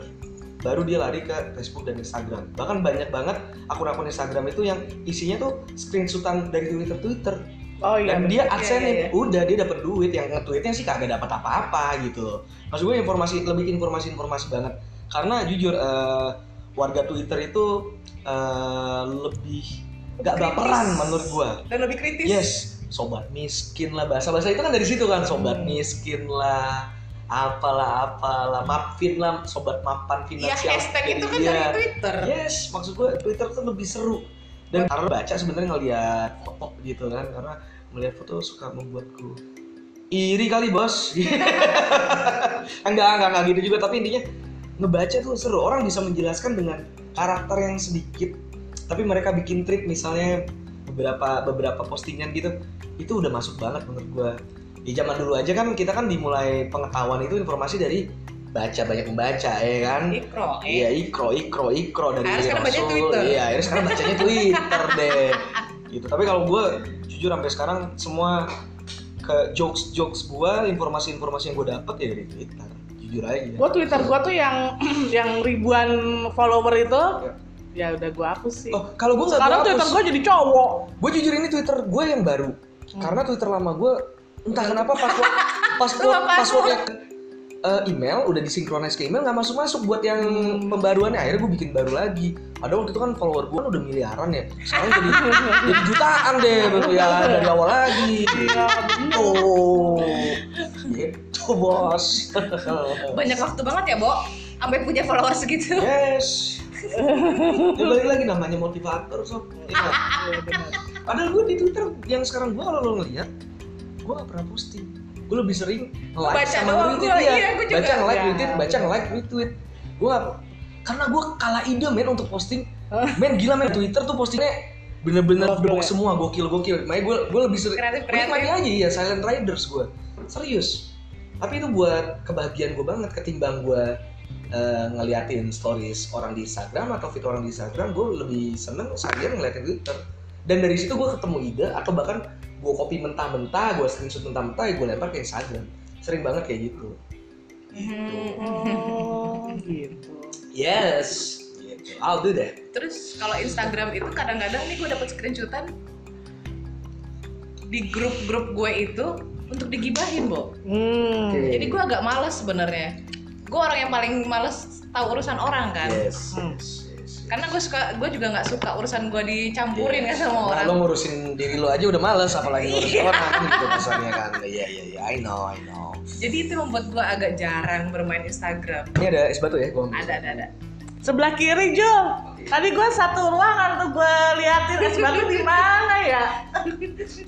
[SPEAKER 1] baru dia lari ke Facebook dan Instagram bahkan banyak banget akun-akun Instagram itu yang isinya tuh screenshotan dari Twitter Twitter
[SPEAKER 2] Oh iya.
[SPEAKER 1] dan
[SPEAKER 2] bener.
[SPEAKER 1] dia
[SPEAKER 3] Iya,
[SPEAKER 1] aksennya
[SPEAKER 3] iya, iya.
[SPEAKER 1] udah dia dapat duit yang nge-tweetnya sih kagak dapat apa-apa gitu maksud gue informasi lebih informasi-informasi banget karena jujur eh, warga Twitter itu eh, lebih nggak baperan menurut gue
[SPEAKER 3] Dan lebih kritis.
[SPEAKER 1] yes sobat miskin lah bahasa bahasa itu kan dari situ kan sobat
[SPEAKER 2] Hmm.
[SPEAKER 1] miskin lah apalah apalah maafin lah sobat mapan
[SPEAKER 3] Iya
[SPEAKER 1] finansial
[SPEAKER 3] hashtag itu kan
[SPEAKER 1] iya.
[SPEAKER 3] dari Twitter.
[SPEAKER 1] Yes, maksud gue Twitter tuh lebih seru. Dan karena baca sebenarnya ngeliat foto gitu kan, karena melihat foto suka membuatku iri kali bos. enggak, enggak, enggak gitu juga. Tapi intinya ngebaca tuh seru. Orang bisa menjelaskan dengan karakter yang sedikit. Tapi mereka bikin trip misalnya beberapa beberapa postingan gitu, itu udah masuk banget menurut gue. Di zaman dulu aja kan kita kan dimulai pengetahuan itu informasi dari baca banyak membaca ya kan.
[SPEAKER 3] Ikro. eh.
[SPEAKER 1] Iya ikro ikro ikro dari
[SPEAKER 3] Akhirnya sekarang
[SPEAKER 1] Rasul.
[SPEAKER 3] Twitter.
[SPEAKER 1] Iya akhirnya sekarang bacanya Twitter deh. Gitu. Tapi kalau gue jujur sampai sekarang semua ke jokes jokes gue informasi informasi yang gue dapet ya dari Twitter. Jujur aja.
[SPEAKER 2] Gue Twitter gue tuh yang yang ribuan follower itu,
[SPEAKER 1] Ya.
[SPEAKER 2] ya udah gue hapus sih.
[SPEAKER 1] Oh kalau gue nggak
[SPEAKER 2] Sekarang
[SPEAKER 1] gue
[SPEAKER 2] Twitter gue jadi cowok.
[SPEAKER 1] Gue jujur ini Twitter gue yang baru.
[SPEAKER 2] Hmm.
[SPEAKER 1] Karena Twitter lama gue entah kenapa password password passwordnya eh, email udah disinkronis ke email nggak masuk masuk buat yang pembaruannya. Akhirnya gue bikin baru lagi. Padahal waktu itu kan follower gue udah miliaran ya. Sekarang jadi jadi jutaan deh ya dari awal lagi.
[SPEAKER 2] Bener.
[SPEAKER 1] oh gitu bos.
[SPEAKER 3] Banyak waktu banget ya, Bo. Sampai punya followers segitu.
[SPEAKER 1] yes. Ya, balik lagi namanya motivator sob. Ya, padahal gue di twitter yang sekarang gue kalau lo ngeliat gue gak pernah posting. Gue lebih sering like
[SPEAKER 3] Baca
[SPEAKER 1] sama
[SPEAKER 3] doang
[SPEAKER 1] retweet.
[SPEAKER 3] gua,
[SPEAKER 1] iya.
[SPEAKER 3] iya, gua juga.
[SPEAKER 1] baca nge like
[SPEAKER 2] Iya.
[SPEAKER 1] retweet baca nge like retweet. Gue gak karena gue kalah ide men untuk posting. Men gila men twitter tuh postingnya bener-bener box
[SPEAKER 2] ya?
[SPEAKER 1] semua gokil gokil makanya gue gue lebih sering
[SPEAKER 3] Kreatif,
[SPEAKER 1] gue aja ya silent riders gue serius. Tapi itu buat kebahagiaan gue banget ketimbang gue eh, ngeliatin stories orang di Instagram atau feed orang di Instagram gue lebih seneng seharian ngeliatin Twitter. Dan dari situ gue ketemu ide atau bahkan gue copy mentah-mentah gue screenshot mentah-mentah gue lempar ke Instagram sering banget kayak gitu
[SPEAKER 2] Oh, gitu.
[SPEAKER 1] yes gitu. I'll do that
[SPEAKER 3] Terus kalau Instagram itu kadang-kadang nih gue dapet screenshotan di grup-grup gue itu untuk digibahin, Bo.
[SPEAKER 2] Hmm.
[SPEAKER 3] Jadi gue agak males sebenarnya. Gue orang yang paling males tahu urusan orang kan.
[SPEAKER 1] yes,
[SPEAKER 2] Hmm.
[SPEAKER 1] yes.
[SPEAKER 3] Karena gue suka, gue juga nggak suka urusan gue dicampurin kan sama
[SPEAKER 1] Nah,
[SPEAKER 3] orang.
[SPEAKER 1] lo ngurusin diri lo aja udah males apalagi ngurusin orang gitu pesannya kan iya iya iya I know I know
[SPEAKER 3] Jadi itu membuat gue agak jarang bermain Instagram.
[SPEAKER 1] ini ada es batu ya gue
[SPEAKER 3] Ada, ada, ada.
[SPEAKER 2] Sebelah kiri Jul. Tadi gue satu ruangan tuh gue liatin es batu di mana ya?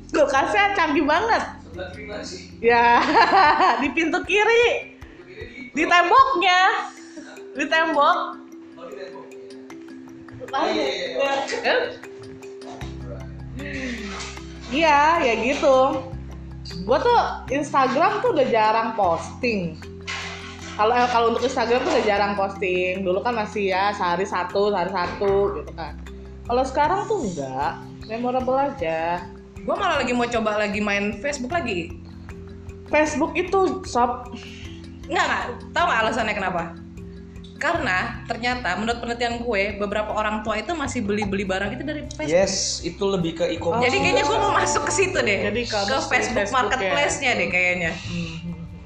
[SPEAKER 2] Kulkasnya canggih banget.
[SPEAKER 1] sebelah kiri mana sih
[SPEAKER 2] Ya, di pintu kiri, di temboknya, di tembok. Iya, ya gitu. Gue tuh Instagram tuh udah jarang posting. Kalau eh, kalau untuk Instagram tuh udah jarang posting. Dulu kan masih ya sehari satu, sehari satu gitu kan. Kalau sekarang tuh enggak, memorable aja.
[SPEAKER 3] gue malah lagi mau coba lagi main Facebook lagi.
[SPEAKER 2] Facebook itu sob
[SPEAKER 3] Enggak, enggak. Tahu nggak alasannya kenapa? Karena ternyata menurut penelitian gue, beberapa orang tua itu masih beli-beli barang itu dari Facebook.
[SPEAKER 1] yes itu lebih ke e-commerce
[SPEAKER 3] Jadi kayaknya gue mau masuk ke situ deh.
[SPEAKER 2] Jadi
[SPEAKER 3] ke
[SPEAKER 2] kamu
[SPEAKER 3] Facebook,
[SPEAKER 2] Facebook
[SPEAKER 3] Marketplace-nya deh kayaknya.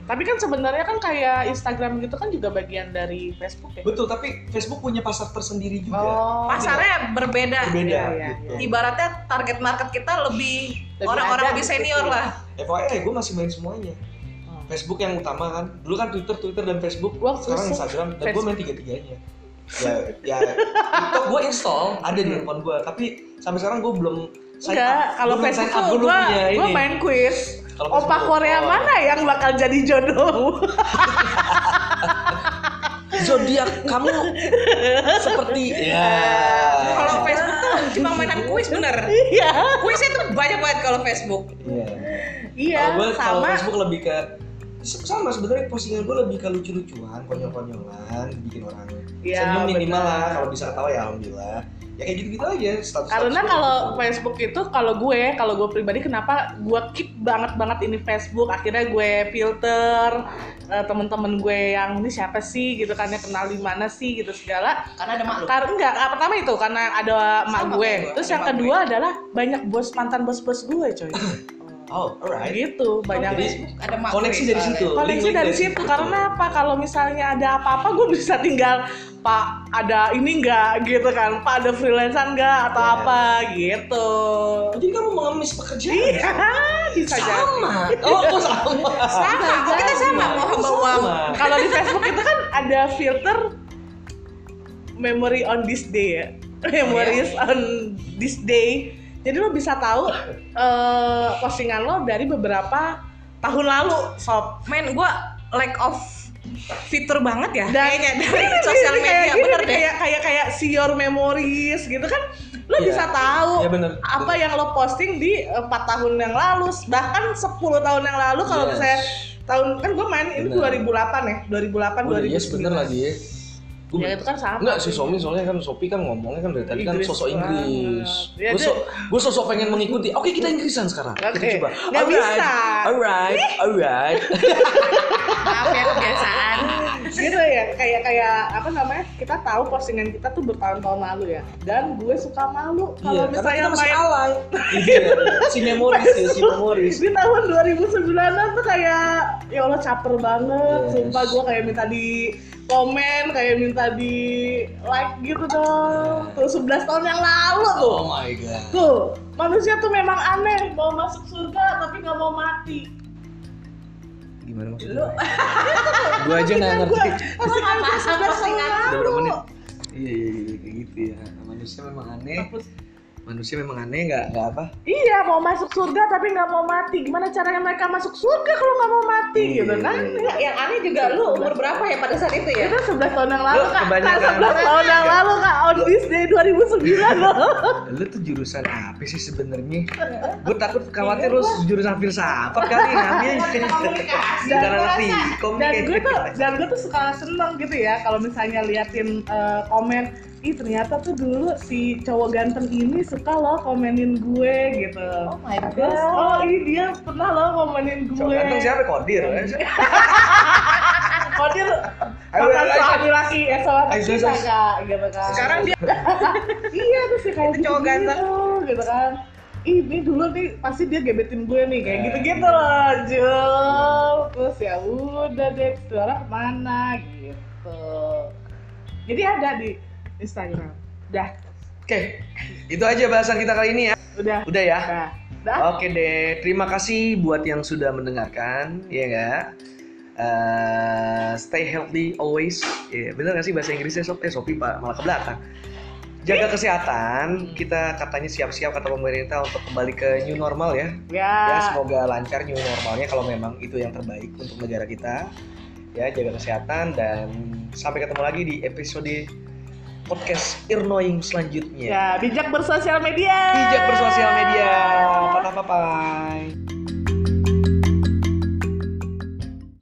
[SPEAKER 2] Tapi kan sebenarnya kan kayak Instagram gitu kan juga bagian dari Facebook ya.
[SPEAKER 1] betul tapi Facebook punya pasar tersendiri juga
[SPEAKER 2] Oh,
[SPEAKER 3] Pasarnya berbeda.
[SPEAKER 1] berbeda
[SPEAKER 2] Iya, iya,
[SPEAKER 1] gitu
[SPEAKER 3] Ibaratnya target market kita lebih
[SPEAKER 2] Lebih
[SPEAKER 3] orang-orang lebih
[SPEAKER 2] di situ.
[SPEAKER 3] senior lah.
[SPEAKER 1] FYI gue masih main semuanya
[SPEAKER 2] Oh.
[SPEAKER 1] Facebook yang utama kan dulu kan Twitter Twitter dan Facebook
[SPEAKER 2] Gua
[SPEAKER 1] sekarang Instagram dan gue main tiga tiganya ya ya TikTok gue install ada di handphone gue tapi sampai sekarang gue belum sign
[SPEAKER 2] Enggak, kalau Facebook tuh
[SPEAKER 1] gua ini.
[SPEAKER 2] main quiz.
[SPEAKER 1] Kalau
[SPEAKER 2] Opa
[SPEAKER 1] Facebook,
[SPEAKER 2] Korea
[SPEAKER 1] oh.
[SPEAKER 2] mana yang bakal jadi jodoh?
[SPEAKER 1] zodiak kamu seperti ya
[SPEAKER 3] Kalau Facebook tuh cuma mainan kuis bener.
[SPEAKER 2] Iya.
[SPEAKER 3] Kuisnya tuh banyak banget kalau Facebook.
[SPEAKER 1] Iya.
[SPEAKER 2] Iya,
[SPEAKER 1] kalau gue kalau
[SPEAKER 2] sama.
[SPEAKER 1] Facebook lebih ke sama sebenarnya postingan gue lebih ke lucu-lucuan, konyol-konyolan, bikin orang
[SPEAKER 2] Iya,
[SPEAKER 1] senyum minimal lah. Kalau bisa ketawa ya alhamdulillah. Ya kayak gitu-gitu aja status.
[SPEAKER 2] Karena kalau Facebook itu kalau gue, kalau gue pribadi kenapa gue keep banget banget ini Facebook, akhirnya gue filter eh, temen-temen gue yang ini siapa sih gitu kan ya kenal di mana sih gitu segala.
[SPEAKER 3] Karena ada maklum.
[SPEAKER 2] Karena enggak, ah, pertama itu karena ada mak gue. Terus
[SPEAKER 3] ada
[SPEAKER 2] yang
[SPEAKER 3] mak
[SPEAKER 2] kedua adalah banyak bos mantan bos-bos gue, coy.
[SPEAKER 1] Oh, alright.
[SPEAKER 2] gitu, banyak
[SPEAKER 1] Jadi,
[SPEAKER 3] Ada mak
[SPEAKER 1] koneksi
[SPEAKER 3] gue
[SPEAKER 1] dari situ.
[SPEAKER 2] koneksi dari
[SPEAKER 1] dari
[SPEAKER 2] situ
[SPEAKER 1] situ.
[SPEAKER 2] karena apa kalau misalnya ada apa-apa gue bisa tinggal pak ada ini enggak gitu kan pak ada freelancer enggak atau
[SPEAKER 1] Ya.
[SPEAKER 2] apa gitu
[SPEAKER 1] Jadi kamu mengemis pekerjaan.
[SPEAKER 2] iya bisa jadi
[SPEAKER 1] Sama. Oh, kok sama?
[SPEAKER 2] sama
[SPEAKER 3] Oh, kita sama mau hamba uang.
[SPEAKER 1] Sama.
[SPEAKER 2] kalau di Facebook itu kan ada filter memory on this day ya memories on this day jadi lo bisa tahu eh, postingan lo dari beberapa tahun lalu sob
[SPEAKER 3] Men, gue lack of fitur banget ya.
[SPEAKER 2] dan
[SPEAKER 3] kayaknya dari sosial
[SPEAKER 2] Ini kayak
[SPEAKER 3] media
[SPEAKER 2] gini
[SPEAKER 3] bener deh.
[SPEAKER 2] kayak kayak kayak see your memories gitu kan lo
[SPEAKER 1] Iya.
[SPEAKER 2] bisa tahu
[SPEAKER 1] Iya, bener.
[SPEAKER 2] apa yang lo posting di empat tahun yang lalu bahkan 10 tahun yang lalu kalau
[SPEAKER 1] Yes.
[SPEAKER 2] misalnya tahun kan gue main ini
[SPEAKER 1] Bener.
[SPEAKER 2] 2008 ya 2008
[SPEAKER 1] Udah
[SPEAKER 2] 2009
[SPEAKER 1] yes bener lagi ya. Gua-
[SPEAKER 2] ya itu kan sama
[SPEAKER 1] Enggak si Somi soalnya kan Sopi kan ngomongnya kan dari tadi kan sosok Inggris.
[SPEAKER 2] Ya,
[SPEAKER 1] Gue so, gue sosok pengen mengikuti. Oke kita Inggrisan sekarang. Kita
[SPEAKER 2] Oke.
[SPEAKER 1] coba.
[SPEAKER 2] Nggak bisa.
[SPEAKER 1] Alright, alright.
[SPEAKER 3] Maaf ya kebiasaan.
[SPEAKER 2] gitu ya kayak kayak apa namanya kita tahu postingan kita tuh bertahun-tahun lalu ya dan gue suka malu
[SPEAKER 1] Iya,
[SPEAKER 2] kalau
[SPEAKER 1] karena
[SPEAKER 2] misalnya
[SPEAKER 1] kita masih
[SPEAKER 2] main
[SPEAKER 1] alay. Iya, si memoris ya, si memoris.
[SPEAKER 2] di tahun 2009 tuh kayak ya Allah caper banget
[SPEAKER 1] Yes.
[SPEAKER 2] sumpah gue kayak minta di komen kayak minta di like gitu dong tuh 11 tahun yang lalu tuh
[SPEAKER 1] Oh my god.
[SPEAKER 2] tuh manusia tuh memang aneh mau masuk surga tapi nggak mau mati
[SPEAKER 1] Gimana maksudnya? Gue aja nggak ngerti.
[SPEAKER 2] Orang
[SPEAKER 3] Apa
[SPEAKER 2] aja 11 tahun
[SPEAKER 3] postingan?
[SPEAKER 1] Udah
[SPEAKER 2] lalu
[SPEAKER 1] berapa menit? Iya, iya, iya, kayak gitu ya. Manusia memang aneh. Manusia memang aneh, nggak nggak apa?
[SPEAKER 2] Iya mau masuk surga tapi nggak mau mati. Gimana caranya mereka masuk surga kalau nggak mau mati
[SPEAKER 1] Iya,
[SPEAKER 2] gitu kan?
[SPEAKER 1] iya,
[SPEAKER 3] Yang aneh juga lu umur berapa ya pada saat itu ya?
[SPEAKER 2] Itu 11 tahun yang lalu
[SPEAKER 1] Lu
[SPEAKER 2] kak.
[SPEAKER 1] kebanyakan-
[SPEAKER 2] 11 tahun yang lalu kak. On this day 2009 loh.
[SPEAKER 1] Lu tuh jurusan apa sih sebenarnya? Gue takut khawatir lu jurusan filsafat kali ngambil. Bukan
[SPEAKER 2] Dan gue tuh dan gue tuh suka seneng gitu ya kalau misalnya liatin eh, komen ih ternyata tuh dulu si cowok ganteng ini suka loh komenin gue gitu
[SPEAKER 3] Oh my
[SPEAKER 2] Terus, oh ini dia pernah loh komenin gue
[SPEAKER 1] Cowok ganteng siapa Kodir?
[SPEAKER 2] Kodir
[SPEAKER 1] Ayo,
[SPEAKER 2] mantan
[SPEAKER 1] ayo, ayo.
[SPEAKER 2] suami laki ya sama
[SPEAKER 1] Ayo,
[SPEAKER 2] kita
[SPEAKER 1] ayo.
[SPEAKER 2] kak gitu kan
[SPEAKER 3] Sekarang dia
[SPEAKER 2] iya tuh sih kayak
[SPEAKER 3] Itu cowok
[SPEAKER 2] gitu,
[SPEAKER 3] ganteng.
[SPEAKER 2] gitu kan Ih, ini dulu nih pasti dia gebetin gue nih kayak
[SPEAKER 1] Eh.
[SPEAKER 2] gitu-gitu loh Jul terus ya udah deh suara ke mana gitu jadi ada di Instagram udah
[SPEAKER 1] Oke, itu aja bahasan kita kali ini ya.
[SPEAKER 2] udah
[SPEAKER 1] Udah ya.
[SPEAKER 2] udah udah
[SPEAKER 1] Oke deh, terima kasih buat yang sudah mendengarkan, ya enggak? Eh, stay healthy always. Ya, bener gak sih bahasa Inggrisnya Sob? Eh, Sopi Pak, malah ke belakang. Jaga kesehatan, kita katanya siap-siap kata pemerintah untuk kembali ke new normal ya.
[SPEAKER 2] ya,
[SPEAKER 1] Ya, semoga lancar new normalnya kalau memang itu yang terbaik untuk negara kita. Ya, jaga kesehatan dan sampai ketemu lagi di episode podcast Irnoing selanjutnya.
[SPEAKER 2] ya bijak bersosial media
[SPEAKER 1] Bijak bersosial media. Papa-papa.